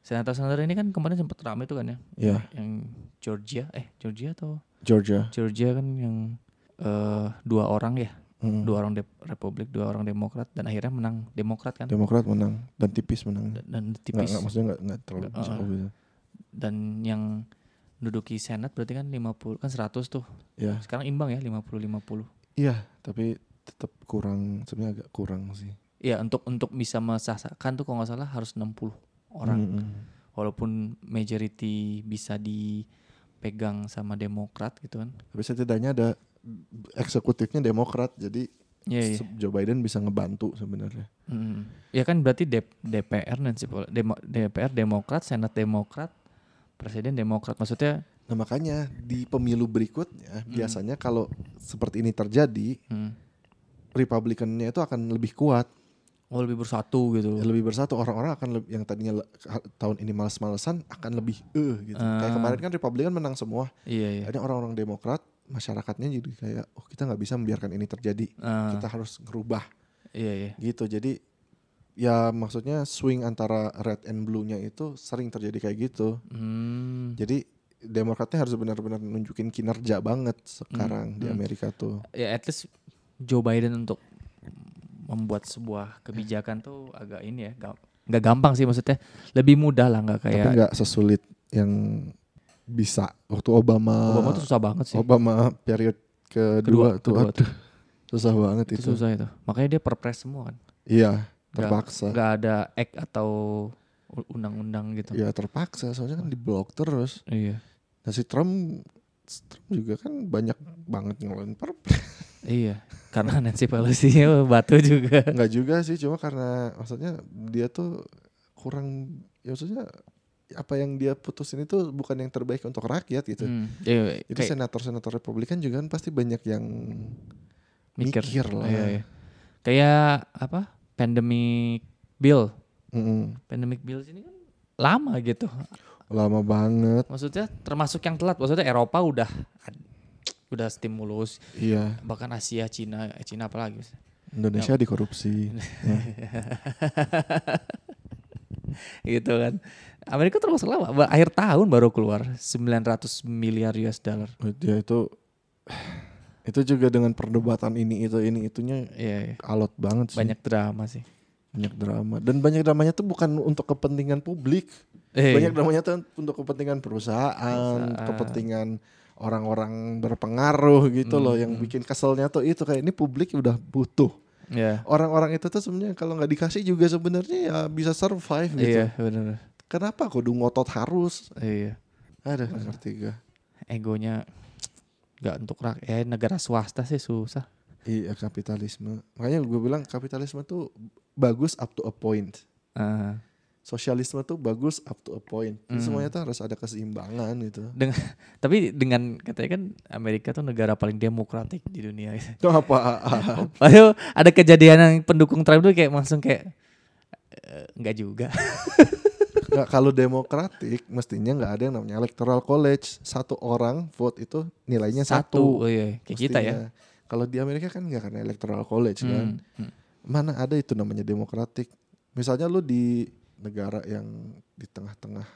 Senator-senator ini kan kemarin sempat ramai tuh kan ya. ya Yang Georgia, eh Georgia atau Georgia. Georgia kan yang eh dua orang ya, Hmm. dua orang Dep- Republik, dua orang Demokrat dan akhirnya menang Demokrat kan. Demokrat menang dan tipis menang. Dan, dan Nggak, tipis. nggak, maksudnya nggak, nggak terlalu Nggak, jauh gitu. Dan yang menduduki Senat berarti kan 50 kan 100 tuh. Ya, Sekarang imbang ya 50 50. iya, tapi tetap kurang sebenarnya agak kurang sih. Iya, untuk untuk bisa mensahkan tuh kalau nggak salah harus 60 orang. Mm-mm. Walaupun majority bisa dipegang sama Demokrat gitu kan. Tapi setidaknya ada eksekutifnya Demokrat, jadi Iya, iya. se- Joe Biden bisa ngebantu sebenarnya. Hmm. Ya kan berarti D- DPR nanti Demo, DPR Demokrat, Senat Demokrat, Presiden Demokrat. Maksudnya Nah makanya di pemilu berikutnya biasanya kalau seperti ini terjadi, hmm, Republikannya itu akan lebih kuat, oh lebih bersatu gitu. lebih bersatu. Orang-orang akan lebih, yang tadinya tahun ini males-malesan akan lebih eh gitu. Kayak Ah. kemarin kan Republikan menang semua. Iya, iya. Ada orang-orang Demokrat, masyarakatnya jadi kayak, oh kita nggak bisa membiarkan ini terjadi. Ah, Kita harus ngerubah iya, iya. gitu. Jadi ya maksudnya swing antara red and blue-nya itu sering terjadi kayak gitu. Hmm. Jadi Demokratnya harus benar-benar nunjukin kinerja banget sekarang di hmm. Amerika tuh. Ya at least Joe Biden untuk membuat sebuah kebijakan tuh agak ini ya, nggak gampang sih maksudnya. Lebih mudah lah nggak Tapi kayak nggak sesulit yang bisa waktu Obama. Obama tuh susah banget sih. Obama period kedua, tuh, kedua aduh, susah banget Itu itu. susah itu. Makanya dia perpres semua kan. Iya, Nggak- terpaksa. nggak ada act atau undang-undang gitu. Iya terpaksa, soalnya kan diblok terus. Iya. Nah si Trump, Trump juga kan banyak banget ngeluarin perpres. Iya, karena Nancy Pelosi batu juga. Enggak juga sih, cuma karena maksudnya dia tuh kurang, ya maksudnya apa yang dia putusin itu bukan yang terbaik untuk rakyat gitu. Hmm, iya, Jadi kayak senator-senator Republikan juga kan pasti banyak yang mikir, mikir lah. Iya, iya. Kayak apa? Pandemic bill. Mm-mm. Pandemic bill ini kan lama gitu. Lama banget. Maksudnya termasuk yang telat. Maksudnya Eropa udah udah stimulus, Iya, bahkan Asia, Cina, eh, Cina apalagi. Indonesia dikorupsi. Ya. gitu kan. Amerika termasuk lama. Akhir tahun baru keluar 900 miliar US dollar. Dia itu itu juga dengan perdebatan ini itu ini itunya Iya, iya. alot banget sih. banyak drama sih. banyak drama dan banyak dramanya tuh bukan untuk kepentingan publik. Eh, Banyak dramanya tuh untuk kepentingan perusahaan, Perusahaan. kepentingan orang-orang berpengaruh gitu loh yang bikin keselnya tuh itu kayak ini publik udah butuh Iya. Orang-orang itu tuh sebenarnya kalau nggak dikasih juga sebenarnya ya bisa survive gitu. Iya, benar. Kenapa kudu ngotot harus? Iya. Ada ngerti gue. Egonya nggak untuk rakyat. Eh, negara swasta sih susah. Iya kapitalisme. Makanya gue bilang kapitalisme tuh bagus up to a point. Ah. Sosialisme tuh bagus up to a point. Hmm. Semuanya tuh harus ada keseimbangan gitu. dengan tapi dengan katanya kan Amerika tuh negara paling demokratik di dunia. Itu apa? Padahal ada kejadian yang pendukung Trump tuh kayak langsung kayak "Eh, nggak juga. Nggak, kalau demokratik mestinya nggak ada yang namanya electoral college. Satu orang vote itu nilainya satu. Oh iya, kayak kita ya. Mestinya. Kalau di Amerika kan nggak karena electoral college kan. Hmm, hmm. Mana ada itu namanya demokratik. Misalnya lu di negara yang di tengah-tengah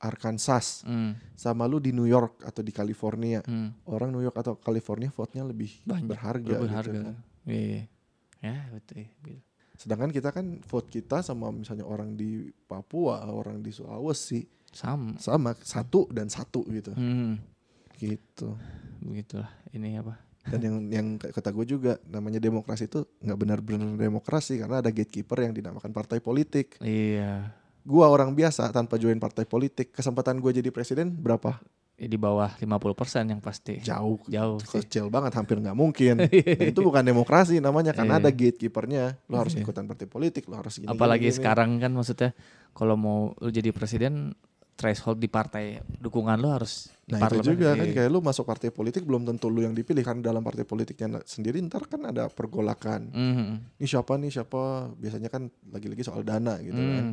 Arkansas Hmm, sama lu di New York atau di California. hmm. Orang New York atau California vote-nya lebih Banyak, berharga. lebih gitu harga. kan. Iya. Ya, betul. Gitu. Sedangkan kita kan vote kita sama misalnya orang di Papua, orang di Sulawesi Sama. sama satu dan satu gitu. Hmm, Gitu. begitulah. Ini apa? Dan yang yang kata gue juga namanya demokrasi itu nggak benar-benar demokrasi karena ada gatekeeper yang dinamakan partai politik. Iya. Gua orang biasa tanpa join partai politik, kesempatan gue jadi presiden berapa? Ya, di bawah 50% yang pasti. Jauh. Jauh sih. Kecil banget, hampir nggak mungkin. Dan itu bukan demokrasi namanya karena Iya. ada gatekeepernya. Lo harus Iya. ikutan partai politik, lo harus gini. Apalagi gini, gini. sekarang kan maksudnya kalau mau lu jadi presiden threshold di partai dukungan lu harus di Nah itu juga kan Iya. kayak lu masuk partai politik belum tentu lu yang dipilih kan dalam partai politiknya sendiri ntar kan ada pergolakan. Mhm. Ini siapa nih siapa biasanya kan lagi-lagi soal dana gitu kan.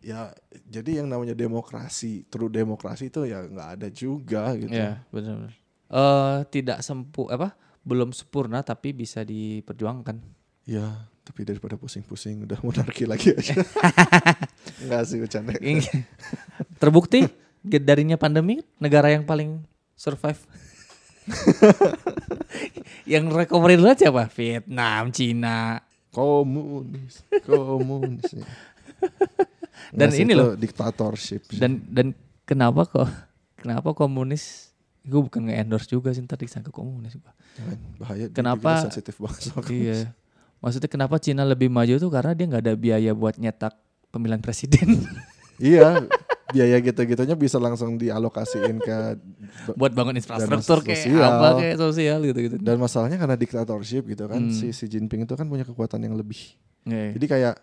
Ya jadi yang namanya demokrasi, true demokrasi itu ya nggak ada juga gitu. Iya, benar. Eh tidak sempu apa? Belum sempurna tapi bisa diperjuangkan. Ya tapi daripada pusing-pusing udah monarki lagi aja. Enggak sih bercanda. Terbukti darinya pandemi negara yang paling survive. yang recovery dulu siapa? Vietnam, Cina. Komunis, komunis. Dan ini loh. diktatorship. Dan dan kenapa kok kenapa komunis gue bukan nge-endorse juga sih tadi disangka komunis. Jangan, bahaya. Kenapa- sensitif banget soal komunis. Iya. Maksudnya kenapa Cina lebih maju tuh karena dia nggak ada biaya buat nyetak pemilihan presiden Iya, biaya gitu-gitunya bisa langsung dialokasiin ke buat bangun infrastruktur kayak sosial. apa kayak sosial gitu-gitu. dan masalahnya karena diktatorship gitu kan Hmm. si Xi Jinping itu kan punya kekuatan yang lebih. Iya. Jadi kayak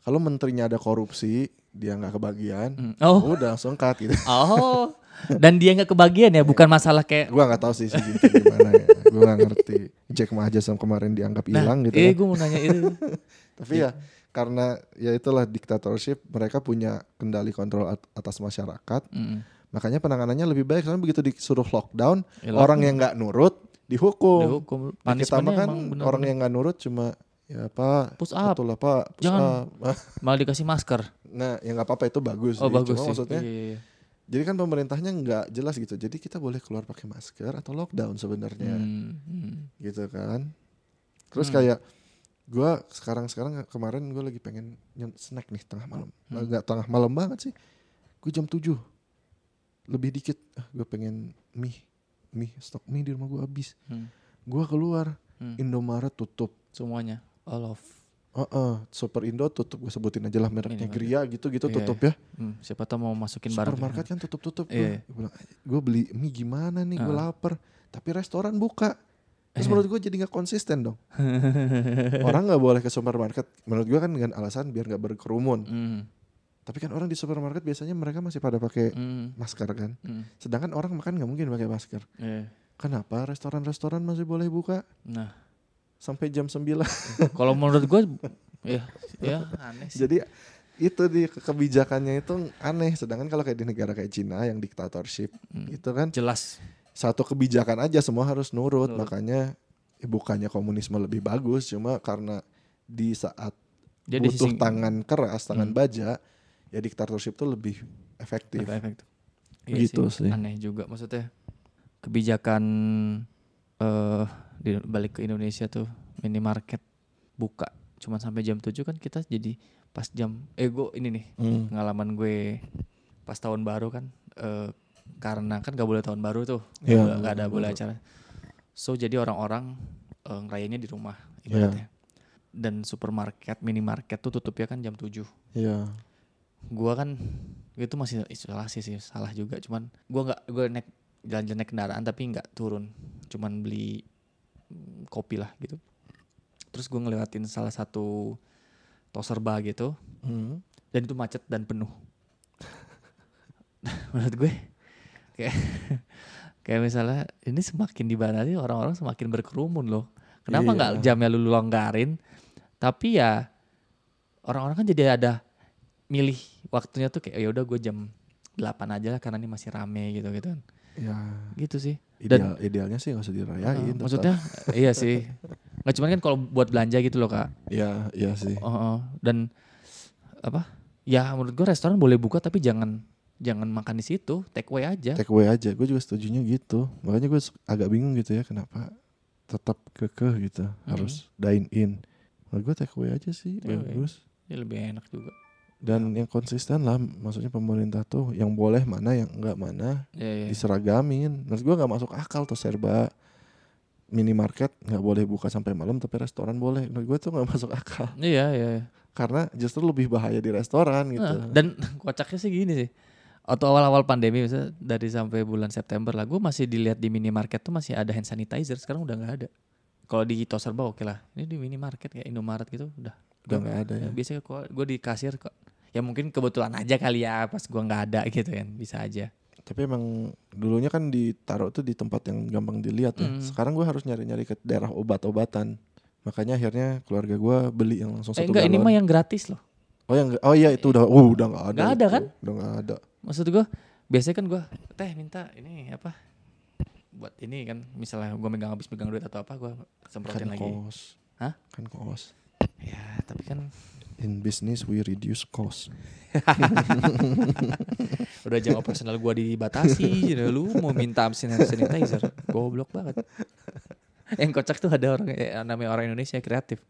kalau menterinya ada korupsi, dia nggak kebagian, Hmm. Oh, udah langsung cut gitu. oh. Dan dia nggak kebagian ya, bukan masalah kayak gua nggak tahu sih Jinping gimana ya. Gua nggak ngerti. Jack Ma aja sama kemarin dianggap hilang gitu eh kan. gue mau nanya itu. Tapi ya karena ya itulah diktatorship, mereka punya kendali kontrol at- atas masyarakat. Mm. Makanya penanganannya lebih baik karena begitu disuruh lockdown, Ya, orang yang nggak nurut dihukum. Dihukum. Di kita mah Punishmentnya kan bener-bener. orang yang nggak nurut cuma ya pak Push up. pak push Jangan. up. malah dikasih masker. Nah ya nggak apa-apa itu bagus Oh sih. bagus cuma sih. maksudnya Iya, iya, iya. jadi kan pemerintahnya nggak jelas gitu jadi kita boleh keluar pakai masker atau lockdown sebenarnya Hmm, hmm. gitu kan terus Hmm. kayak gua sekarang sekarang kemarin gue lagi pengen snack nih tengah malam Hmm. nggak tengah malam banget sih gue jam 7 lebih dikit ah, gue pengen mie mie stok mie di rumah gue habis Hmm. gue keluar Hmm. Indomaret tutup Semuanya. All of. Heeh, Super Indo tutup gue sebutin aja lah mereknya Gria gitu-gitu Iya, tutup ya. Hmm, siapa tahu mau masukin barang. Supermarket kan tutup-tutup. Iya. Gue bilang, gue beli mie gimana nih? Gue Heeh. lapar. Tapi restoran buka. Terus Eh. menurut gue jadi nggak konsisten dong. Orang nggak boleh ke supermarket. Menurut gue kan dengan alasan biar nggak berkerumun. Hmm, Tapi kan orang di supermarket biasanya mereka masih pada pakai hmm, masker kan. hmm. Sedangkan orang makan nggak mungkin pakai masker. Iya. Kenapa restoran-restoran masih boleh buka Nah, sampai jam 9? kalau menurut gue, ya, ya aneh sih. Jadi itu di ke- kebijakannya itu aneh. Sedangkan kalau kayak di negara kayak Cina yang diktatorship Hmm. itu kan Jelas. satu kebijakan aja semua harus nurut. Nurut. Makanya ya bukannya komunisme lebih bagus, cuma karena di saat Dia butuh tangan keras, tangan Hmm. baja, ya diktatorship tuh lebih efektif. efektif. Gitu sih. Iya Aneh juga maksudnya kebijakan eh di balik ke Indonesia tuh minimarket buka cuma sampai jam 7 kan kita jadi pas jam eh gue ini nih Hmm. pengalaman gue pas tahun baru kan eh karena kan gak boleh tahun baru tuh nggak Iya, boleh- nggak ada boleh acara so jadi orang-orang eh, ngerayainnya di rumah Iya. ibaratnya dan supermarket, minimarket tuh tutupnya kan jam 7. Iya. Gua kan itu masih isolasi sih, salah juga. Cuman gua nggak gua naik jalan-jalan naik kendaraan tapi nggak turun. Cuman beli kopi lah gitu. Terus gua ngelewatin salah satu toser bar gitu Hmm. dan itu macet dan penuh. Menurut gue kayak kayak misalnya ini semakin dibatasi orang-orang semakin berkerumun loh. Kenapa Iya. nggak jamnya lu longgarin? Tapi ya orang-orang kan jadi ada milih waktunya tuh kayak ya udah gue jam 8 aja lah karena ini masih rame gitu gitu kan. Ya, Gitu sih. Ideal, idealnya sih nggak usah dirayain. Uh, maksudnya iya sih. Nggak cuman kan kalau buat belanja gitu loh kak. Iya, iya sih. Oh, oh. dan apa? Ya menurut gue restoran boleh buka tapi jangan jangan makan di situ, take away aja. Take away aja. Gue juga setujunya gitu. Makanya gue agak bingung gitu ya kenapa tetap kekeh gitu harus dine in. Menurut gue take away aja sih Take away. bagus. Ya lebih enak juga. Dan yang konsisten lah, maksudnya pemerintah tuh yang boleh mana, yang enggak mana Ya, ya. diseragamin. Menurut gue nggak masuk akal tuh serba minimarket nggak boleh buka sampai malam tapi restoran boleh. Menurut gue tuh nggak masuk akal Iya, iya. iya. karena justru lebih bahaya di restoran gitu. Nah, dan kocaknya sih gini sih. Atau awal-awal pandemi misalnya dari sampai bulan September lah, gue masih dilihat di minimarket tuh masih ada hand sanitizer. Sekarang udah nggak ada. Kalau di Toserba oke lah. Ini di minimarket kayak Indomaret gitu udah. Udah nggak ada ya. Ya, biasanya gue di kasir kok. Ya mungkin kebetulan aja kali ya pas gue nggak ada gitu kan. Bisa aja. Tapi emang dulunya kan ditaruh tuh di tempat yang gampang dilihat ya. Mm. Sekarang gue harus nyari-nyari ke daerah obat-obatan. Makanya akhirnya keluarga gue beli yang langsung Eh satu enggak ini galon. mah yang gratis loh. Oh yang oh iya itu udah uh, udah nggak ada. Nggak ada itu. kan? Udah nggak ada. Maksud gue biasanya kan gue teh minta ini apa buat ini kan misalnya gue megang habis megang duit atau apa gue semprotin Kan lagi. kos. Hah? Kan kos. Ya tapi kan In business we reduce cost. udah jam operasional gue dibatasi jadi lu mau minta hand sanitizer? Goblok banget. Yang kocak tuh ada orang eh, namanya orang Indonesia kreatif.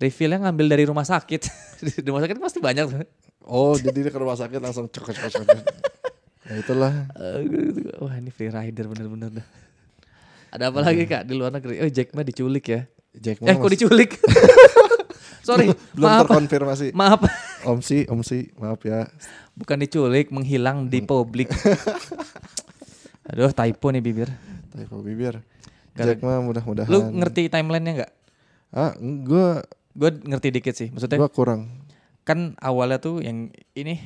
Refillnya ngambil dari rumah sakit. Di rumah sakit pasti banyak tuh. Oh jadi ke rumah sakit langsung cok cok cok. Nah itulah. Eh, wah ini free rider bener-bener dah. Ada apa lagi kak di luar negeri? Oh Jack Ma diculik ya? Jack Ma eh kok diculik sorry belum maaf terkonfirmasi. maaf Om si, Om si, maaf ya. bukan diculik menghilang di publik aduh typo nih bibir Typo bibir. Jack Ma mudah-mudahan. lu ngerti timelinenya nggak Ah, gue gue ngerti dikit sih maksudnya gua kurang. kan awalnya tuh yang ini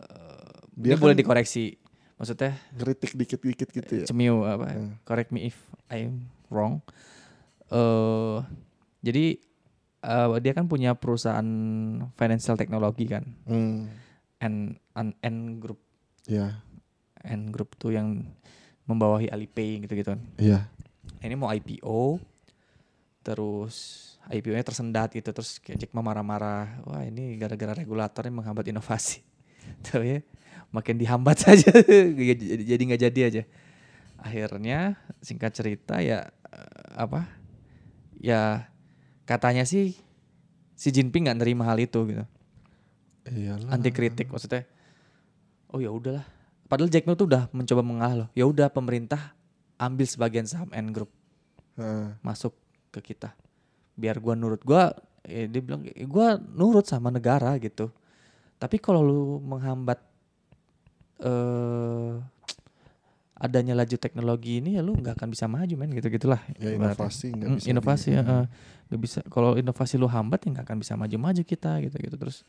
eh, Dia ini boleh kan- dikoreksi maksudnya Ngeritik dikit-dikit gitu ya. cemiu apa Hmm. correct me if I'm wrong eh jadi eh, dia kan punya perusahaan financial technology kan. Hmm. N N, N Group. Ya, N Group tuh yang membawahi Alipay gitu-gitu kan. Iya. ini mau IPO terus IPO-nya tersendat gitu terus kayak Jack Ma marah-marah. Wah ini gara-gara regulatornya menghambat inovasi. Tapi ya makin dihambat saja. Jadi jadi nggak jadi aja. Akhirnya singkat cerita ya eh, apa? Ya katanya sih si Jinping nggak nerima hal itu gitu. Iyalah. anti kritik maksudnya. Oh ya udahlah. Padahal Jack Ma tuh udah mencoba mengalah loh. Ya udah pemerintah ambil sebagian saham N Group. Heeh. masuk ke kita. Biar gua nurut. Gua eh, dia bilang "Eh, gua nurut sama negara gitu. Tapi kalau lu menghambat eh adanya laju teknologi ini ya lu nggak akan bisa maju men gitu gitulah ya inovasi nggak Hmm, bisa. inovasi di- ya, nggak bisa kalau inovasi lu hambat ya nggak akan bisa maju-maju kita gitu gitu terus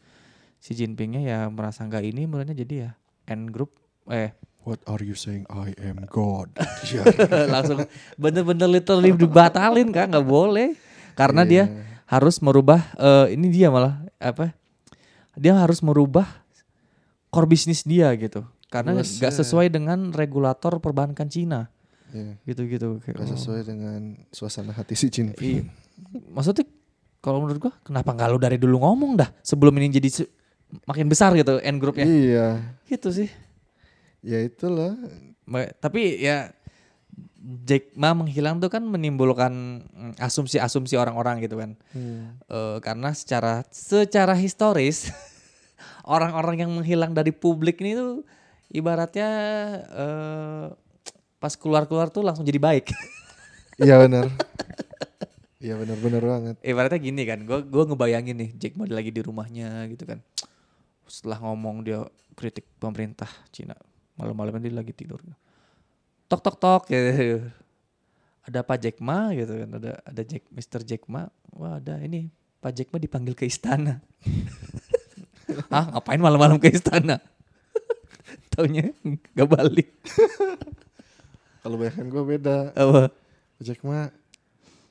si Jinpingnya ya merasa nggak ini mulanya jadi ya N group eh What are you saying? I am God. Langsung bener-bener literally dibatalin kan nggak boleh karena dia Iya. harus merubah eh, ini dia malah apa dia harus merubah core bisnis dia gitu karena nggak sesuai dengan regulator perbankan Cina Iya. gitu-gitu Kayak, Nggak oh. sesuai dengan suasana hati si Jinping. Iya. Maksudnya kalau menurut gua kenapa nggak lu dari dulu ngomong dah sebelum ini jadi se- makin besar gitu N grupnya. Iya. Gitu sih. Ya itulah. Ma- Tapi ya Jack Ma menghilang tuh kan menimbulkan mm, asumsi-asumsi orang-orang gitu kan. Hmm. Eh, karena secara secara historis orang-orang yang menghilang dari publik ini tuh ibaratnya eh, pas keluar-keluar tuh langsung jadi baik. Iya benar. Iya benar-benar banget. Ibaratnya gini kan, gue gua ngebayangin nih Jack Ma lagi di rumahnya gitu kan. Setelah ngomong dia kritik pemerintah Cina, malam-malam dia lagi tidur. Tok tok tok gitu. Ada Pak Jack Ma gitu kan, ada ada Jack Mr. Jack Ma. Wah ada ini Pak Jack Ma dipanggil ke istana. ah ngapain malam-malam ke istana? Taunya gak balik. Kalau bayangan gue beda. Apa? Jack Ma,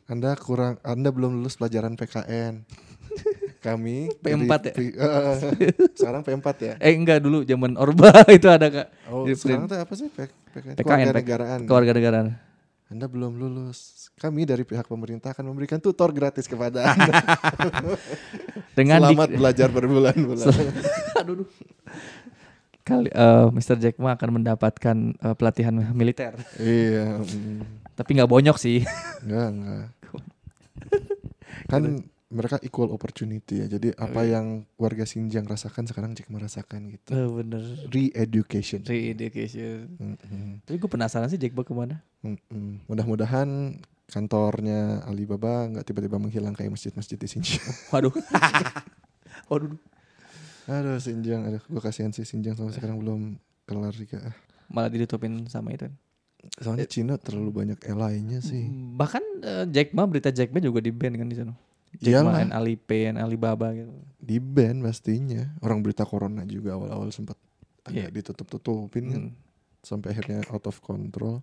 Anda kurang, Anda belum lulus pelajaran PKN. Kami P4 dari ya? P- eh, sekarang P4 ya. Eh enggak dulu zaman Orba itu ada kak. Oh, Di sekarang tuh apa sih P- PKN? PKN, Kewarganegaraan. Keluarga negara. Anda belum lulus. Kami dari pihak pemerintah akan memberikan tutor gratis kepada Anda. Dengan di- Selamat belajar berbulan-bulan. Aduh. Kali eh, Mr. Jack Ma akan mendapatkan eh, pelatihan militer. iya, mm, Tapi nggak bonyok sih. enggak, enggak. Kan mereka equal opportunity ya. Jadi apa iya. yang warga Xinjiang rasakan sekarang Jack Ma rasakan gitu. Eh, bener. Re-education. Re-education. Mm-mm. Tapi gue penasaran sih Jack Ma ke mana? Mm-mm. Mudah-mudahan kantornya Alibaba nggak tiba-tiba menghilang kayak masjid-masjid di Xinjiang. Waduh. Waduh. Aduh Xinjiang, aduh gue kasihan sih Xinjiang sampai sekarang belum kelar juga. Ah. Malah ditutupin sama itu. Soalnya Cina terlalu banyak ally-nya sih. Bahkan eh, Jack Ma berita Jack Ma juga di ban kan di sana. Jack Ma Iyalah. and Alipay and Alibaba gitu. Di ban pastinya. Orang berita corona juga awal-awal sempat agak Iya. ditutup-tutupin kan. Hmm. Sampai akhirnya out of control.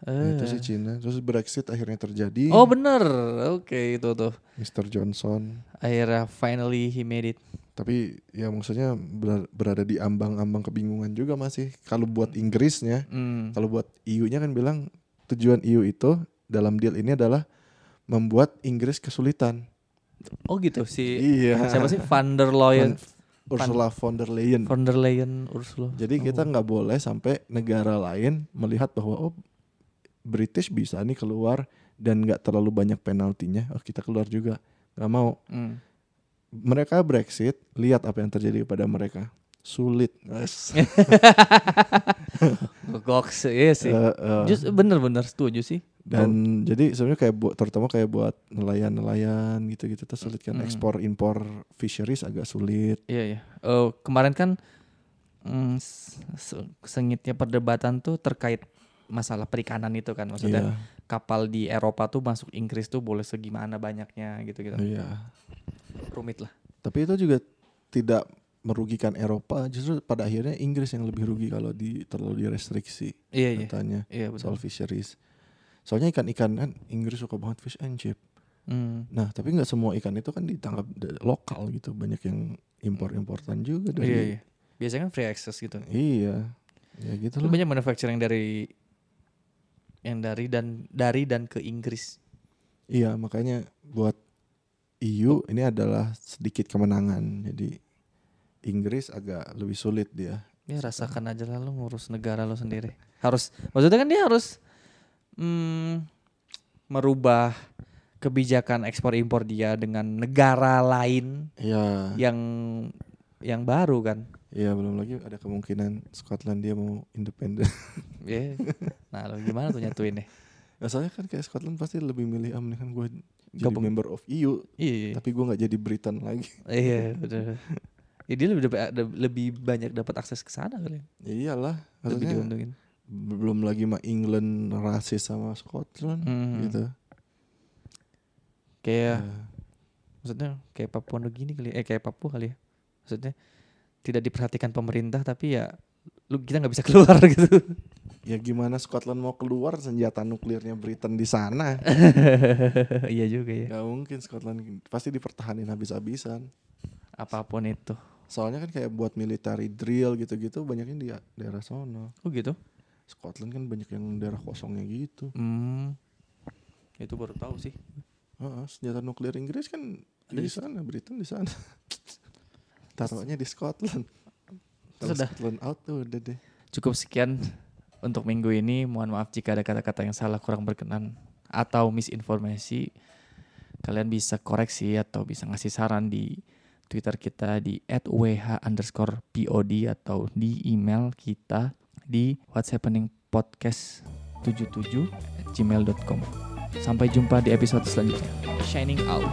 Eh. Nah, itu sih Cina. Terus Brexit akhirnya terjadi. Oh bener, oke itu tuh. Mr. Johnson. Akhirnya finally he made it. Tapi ya maksudnya ber- berada di ambang-ambang kebingungan juga masih. Kalau buat Inggrisnya, Hmm. kalau buat EU-nya kan bilang tujuan EU itu dalam deal ini adalah membuat Inggris kesulitan. Oh gitu si Iya. siapa sih Van der Leyen, Ursula von der Leyen. Van der Leyen Ursula. Jadi kita nggak boleh sampai negara lain melihat bahwa oh British bisa nih keluar dan nggak terlalu banyak penaltinya. Oh kita keluar juga nggak mau. Hmm. Mereka Brexit lihat apa yang terjadi pada mereka sulit. Yes. Goks iya sih. Eh, eh, Just bener-bener setuju sih. dan jadi sebenarnya kayak buat terutama kayak buat nelayan-nelayan gitu-gitu tuh sulit kan Mm. ekspor impor fisheries agak sulit. Iya iya. Eh, kemarin kan mm, sengitnya perdebatan tuh terkait masalah perikanan itu kan maksudnya Iya. kapal di Eropa tuh masuk Inggris tuh boleh segimana banyaknya gitu-gitu. Iya. Rumit lah. Tapi itu juga tidak merugikan Eropa, justru pada akhirnya Inggris yang lebih rugi kalau di terlalu direstriksi Iya iya. katanya Iya soal betul. fisheries. Soalnya ikan-ikan kan Inggris suka banget fish and chip. Hmm. Nah, tapi nggak semua ikan itu kan ditangkap lokal gitu, banyak yang impor-importan juga dari. Iya iya. Biasanya kan free access gitu. Iya. Ya gitu loh. banyak manufacturing dari yang dari dan dari dan ke Inggris. Iya, makanya buat EU ini adalah sedikit kemenangan. Jadi Inggris agak lebih sulit dia. Ya rasakan aja lah lo ngurus negara lo sendiri. Harus maksudnya kan dia harus mm, merubah kebijakan ekspor impor dia dengan negara lain Iya. yang yang baru kan. Iya, belum lagi ada kemungkinan Scotland dia mau independen. Ya. Nah, lo gimana tuh nyatuin nih? Nah, soalnya kan kayak Scotland pasti lebih milih ah mendingan gue jadi member of EU, Iya. iya. tapi gue nggak jadi Britain lagi. Iya, betul. Ya, dia lebih dapat lebih banyak dapat akses ke sana kali. Ya iyalah, Lebih diuntungin. belum lagi mah England rasis sama Scotland Hmm. gitu. Kayak Ya. maksudnya kayak Papua Nugini kali eh kayak Papua kali ya maksudnya tidak diperhatikan pemerintah tapi ya lu kita nggak bisa keluar gitu Ya gimana Scotland mau keluar senjata nuklirnya Britain di sana? iya juga ya Gak mungkin Scotland pasti dipertahanin habis-habisan. apa pun itu Soalnya kan kayak buat military drill gitu-gitu banyaknya di daerah sono. oh gitu Scotland kan banyak yang daerah kosongnya gitu. hmm itu baru tahu sih Heeh, senjata nuklir Inggris kan Ada di- sana, Britain di sana. Taruhnya di Scotland. Sudah. Scotland out tuh udah deh. cukup sekian untuk minggu ini mohon maaf jika ada kata-kata yang salah kurang berkenan atau misinformasi kalian bisa koreksi atau bisa ngasih saran di Twitter kita di @wh underscore pod atau di email kita di what's happening podcast 77 gmail.com Sampai jumpa di episode selanjutnya. Shining out.